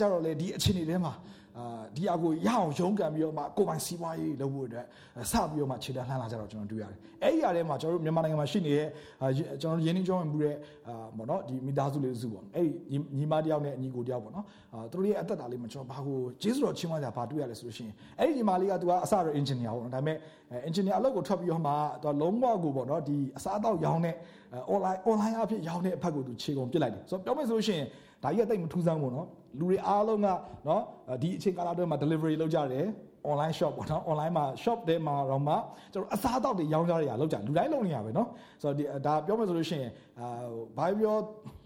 ကြတော့လေဒီအခြေအနေထဲမှာ အာဒီအကိုရအောင်ရုန်းကန်ပြီးတော့မှကိုပိုင်စီးပွားရေးလုပ်ဖို့အတွက်စပြီးတော့မှခြေတန်းလှမ်းလာကြတော့ကျွန်တော်တွေ့ရတယ်အဲ့ဒီအရာထဲမှာကျွန်တော်တို့မြန်မာနိုင်ငံမှာရှိနေတဲ့ကျွန်တော်တို့ရင်းနှီးကြောင်းဝင်မှုတဲ့အာပေါ့နော်ဒီမိသားစုလေးစုပေါ့အဲ့ဒီညီမတယောက်နဲ့ညီကိုတယောက်ပေါ့နော်အာသူတို့ရဲ့အသက်တာလေးမှာကျွန်တော်ဘာကိုကျေးဇူးတော်ချီးမွမ်းကြဘာတွေ့ရလဲဆိုလို့ရှိရင်အဲ့ဒီညီမလေးကသူကအစတော့ engineer ပေါ့နော်ဒါပေမဲ့ engineer အလုပ်ကိုထွက်ပြီးတော့မှသူကလုံးဝကိုပေါ့နော်ဒီအစားအသောက်ရောင်းတဲ့ online online အဖြစ်ရောင်းတဲ့အဖက်ကိုသူခြေကုန်ပစ်လိုက်တယ်ဆိုတော့ပြောမယ်ဆိုလို့ရှိရင်ဒါကြီးကတိတ်မထူးဆန်းဘူးနော် လူတွေအားလုံးကနော်ဒီအချိန်ကာလအတွင်းမှာ delivery လုပ်ကြတယ် online shop ပေါ့နော် online မှာ shop ထဲမှာတော့မှကျွန်တော်အစားအသောက်တွေရောင်းကြရတာလောက်ကြလူတိုင်းလုပ်နေရပဲနော်ဆိုတော့ဒီဒါပြောမယ်ဆိုလို့ရှိရင်အာဘာပြော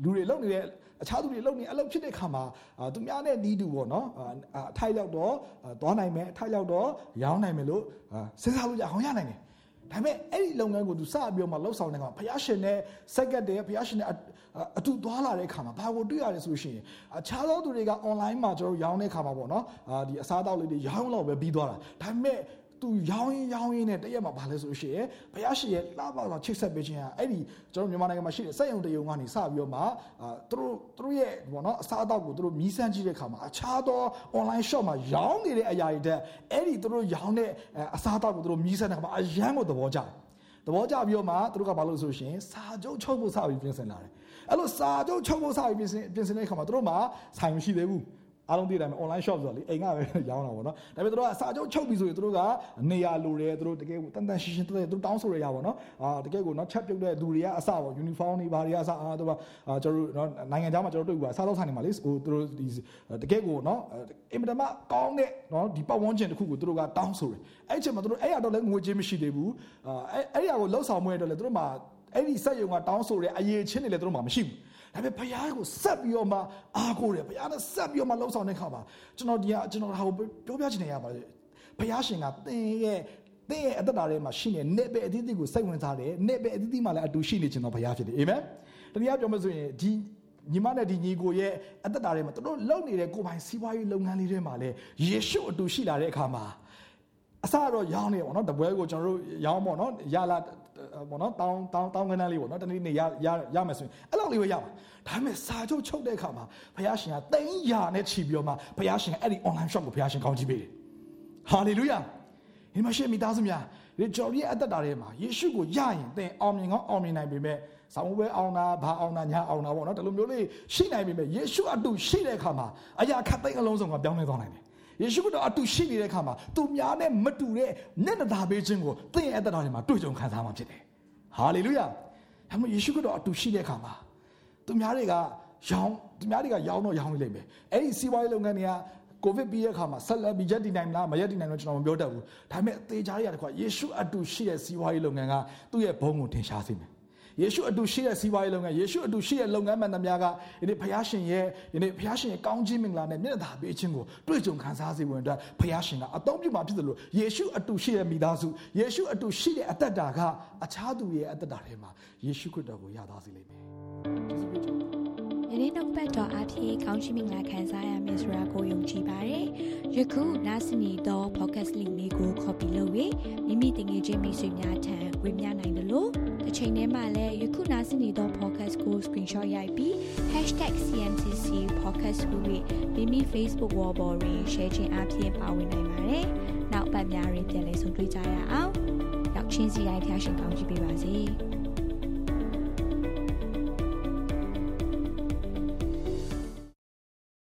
လူတွေလုပ်နေတဲ့အခြားသူတွေလုပ်နေအလုပ်ဖြစ်တဲ့ခါမှာသူများနဲ့နီးတူပေါ့နော်အထိုက်လောက်တော့သွားနိုင်မယ်အထိုက်လောက်တော့ရောင်းနိုင်မယ်လို့စဉ်းစားလို့ရအောင်ရနိုင်တယ်ဒါပေမဲ့အဲ့ဒီလုပ်ငန်းကိုသူစပြီးတော့မှလှုပ်ဆောင်တဲ့ခါမှာဘုရားရှင်နဲ့စက်ကတ်တယ်ဘုရားရှင်နဲ့ အတူသွားလာတဲ့ခါမှာဘာကိုတွေ့ရလဲဆိုရှင်အခြားသောသူတွေက online မှာကျွန်တော်ရောင်းတဲ့ခါမှာပေါ့နော်အာဒီအစားအသောက်လေးတွေရောင်းလို့ပဲပြီးသွားတာဒါပေမဲ့သူရောင်းရင်ရောင်းရင်နဲ့တရက်မှာဘာလဲဆိုရှင်ဘုရားရှင်ရဲ့လှပလာချိတ်ဆက်ပေးခြင်းဟာအဲ့ဒီကျွန်တော်မြန်မာနိုင်ငံမှာရှိတဲ့စက်ရုံတရုံကနေစပြီးတော့မှအာသူတို့သူတို့ရဲ့ဘောနော်အစားအသောက်ကိုသူတို့မြည်ဆန်းကြည့်တဲ့ခါမှာအခြားသော online shop မှာရောင်းနေတဲ့အရာတွေတက်အဲ့ဒီသူတို့ရောင်းတဲ့အစားအသောက်ကိုသူတို့မြည်ဆန်းတဲ့ခါမှာအရန်ကိုသဘောကျတယ်သဘောကျပြီးတော့မှသူတို့ကဘာလို့ဆိုရှင်စာချုပ်ချုပ်ဖို့စပြီးပြင်ဆင်လာတယ် အဲ့လိုစာချုပ်ချုပ်ဖို့စပြီးပြင်ဆင်ပြင်ဆင်တဲ့ခါမှာသူတို့မှဆိုင်မရှိသေးဘူးအားလုံးသိတယ်မယ် online shop ဆိုတော့လေအိမ်ကပဲရောင်းတာပေါ့နော်ဒါပေမဲ့တို့ကစာချုပ်ချုပ်ပြီဆိုရင်တို့ကနေရာလိုတယ်တို့တကယ်ကိုတန်တန်ရှင်းရှင်းတို့တို့တောင်းဆိုရရပါတော့အာတကယ်ကိုနော်ချက်ပြုတ်တဲ့လူတွေကအစပေါ့ uniform တွေဘာတွေကအစအာတို့ကကျွန်တော်တို့နော်နိုင်ငံခြားမှာကျွန်တော်တို့တွေ့ဘူးစားတော့ဆိုင်နေမှာလေဟိုတို့ဒီတကယ်ကိုနော်အင်မတန်မှကောင်းတဲ့နော်ဒီပတ်ဝန်းကျင်တစ်ခုကိုတို့ကတောင်းဆိုတယ်အဲ့ချိန်မှာတို့အဲ့ရတော့လည်းငွေကြေးမရှိသေးဘူးအာအဲ့အဲ့ရကိုလှုပ်ဆောင်မှုရတော့လေတို့မှာ အဲ့ဒီစက်ယုံကတောင်းဆိုတဲ့အရေးချင်းတွေလည်းတို့မှာမရှိဘူးဒါပေမဲ့ဘုရားကိုဆက်ပြီးတော့မှအားကိုးတယ်ဘုရားနဲ့ဆက်ပြီးတော့မှလှုပ်ဆောင်တဲ့ခါမှာကျွန်တော်ဒီကကျွန်တော်ဟာကိုပြောပြချင်နေရပါတယ်ဘုရားရှင်ကသင်ရဲ့သင်ရဲ့အသက်တာထဲမှာရှိနေနေပဲအသီးသီးကိုစိတ်ဝင်စားတယ်နေပဲအသီးသီးမှာလည်းအတူရှိနေခြင်းတော့ဘုရားဖြစ်တယ်အာမင်တနည်းအားပြောမယ်ဆိုရင်ဒီညီမနဲ့ဒီညီကိုရဲ့အသက်တာထဲမှာတို့လုံနေတဲ့ကိုယ်ပိုင်စီးပွားရေးလုပ်ငန်းလေးတွေမှာလည်းယေရှုအတူရှိလာတဲ့အခါမှာအစတော့ရောင်းနေပေါ့နော်တပွဲကိုကျွန်တော်တို့ရောင်းပေါ့နော်ရလာ ပေါ့နော်တောင်းတောင်းတောင်းကနန်းလေးပေါ့နော်တနေ့နေ့ရရရမယ်ဆိုရင်အဲ့လောက်လေးပဲရမှာဒါပေမဲ့စာချုပ်ချုပ်တဲ့အခါမှာဘုရားရှင်ကတိန်ရာနဲ့ချီပြီးတော့မှဘုရားရှင်အဲ့ဒီ online shop ကိုဘုရားရှင်ကောင်းကြီးပေးတယ်ဟာလေလုယာဒီမှာရှင်မိသားစုများဒီကြော်ရဲ့အသက်တာထဲမှာယေရှုကိုယရင်သင်အောင်မြင်ကောင်းအောင်မြင်နိုင်ပေမဲ့ဆောင်းပွဲအောင်တာဘာအောင်တာညာအောင်တာပေါ့နော်ဒီလိုမျိုးလေးရှိနိုင်ပေမဲ့ယေရှုအတူရှိတဲ့အခါမှာအရာခတ်သိမ်းအလုံးစုံကပြောင်းလဲသွားနိုင်တယ် ယေရှုကတော့အတူရှိနေတဲ့အခါမှာသူများနဲ့မတူတဲ့မျက်နှာသာပေးခြင်းကိုသင်ရဲ့အသက်တာထဲမှာတွေ့ကြုံခံစားမှာဖြစ်တယ်ဟာလေလုယာဒါမှယေရှုကတော့အတူရှိတဲ့အခါမှာသူများတွေကရောင်းသူများတွေကရောင်းတော့ရောင်းနေလိမ့်မယ်အဲ့ဒီစီးပွားရေးလုပ်ငန်းတွေကကိုဗစ်ပြီးတဲ့အခါမှာဆက်လက်ပြီးရက်တည်နိုင်မလားမရက်တည်နိုင်လို့ကျွန်တော်မပြောတတ်ဘူးဒါပေမဲ့အသေးချားရတဲ့ခွာယေရှုအတူရှိတဲ့စီးပွားရေးလုပ်ငန်းကသူ့ရဲ့ဘုန်းကိုထင်ရှားစေမယ် ယေရှုအတူရှိတဲ့စီးပွားရေးလုပ်ငန်းယေရှုအတူရှိတဲ့လုပ်ငန်းမှန်သမျှကဒီနေ့ဘုရားရှင်ရဲ့ဒီနေ့ဘုရားရှင်ရဲ့ကောင်းခြင်းမင်္ဂလာနဲ့မျက်နှာသာပေးခြင်းကိုတွေ့ကြုံခံစားစေဖို့အတွက်ဘုရားရှင်ကအသုံးပြုမှာဖြစ်တယ်လို့ယေရှုအတူရှိတဲ့မိသားစုယေရှုအတူရှိတဲ့အသက်တာကအခြားသူရဲ့အသက်တာထဲမှာယေရှုခရစ်တော်ကိုရသားစေလိမ့်မယ်ကျေးဇူးပြု ယနေ့နောက်ပတ်တော်အဖြစ်ကောင်းချီးမင်္ဂလာခံစားရမယ်ဆိုတာကိုယုံကြည်ပါတယ်ယခုနားဆင်နေသော podcast link လေးကို copy လုပ်ပြီးမိမိတင်ငယ်ချင်းမိတ်ဆွေများထံဝေမျှနိုင်တယ်လို့တစ်ချိန်တည်းမှာလည်းယခုနားဆင်နေသော podcast ကို screenshot ရိုက်ပြီး #cmcc podcast လို့မိမိ Facebook wall ပေါ်တွင် share ခြင်းအဖြစ်ပါဝင်နိုင်ပါတယ်နောက်ပတ်များတွင်ပြန်လည်ဆုံတွေ့ကြရအောင်ရောက်ချင်းစီတိုင်းဖျားရှင်ကောင်းချီးပေးပါစေ။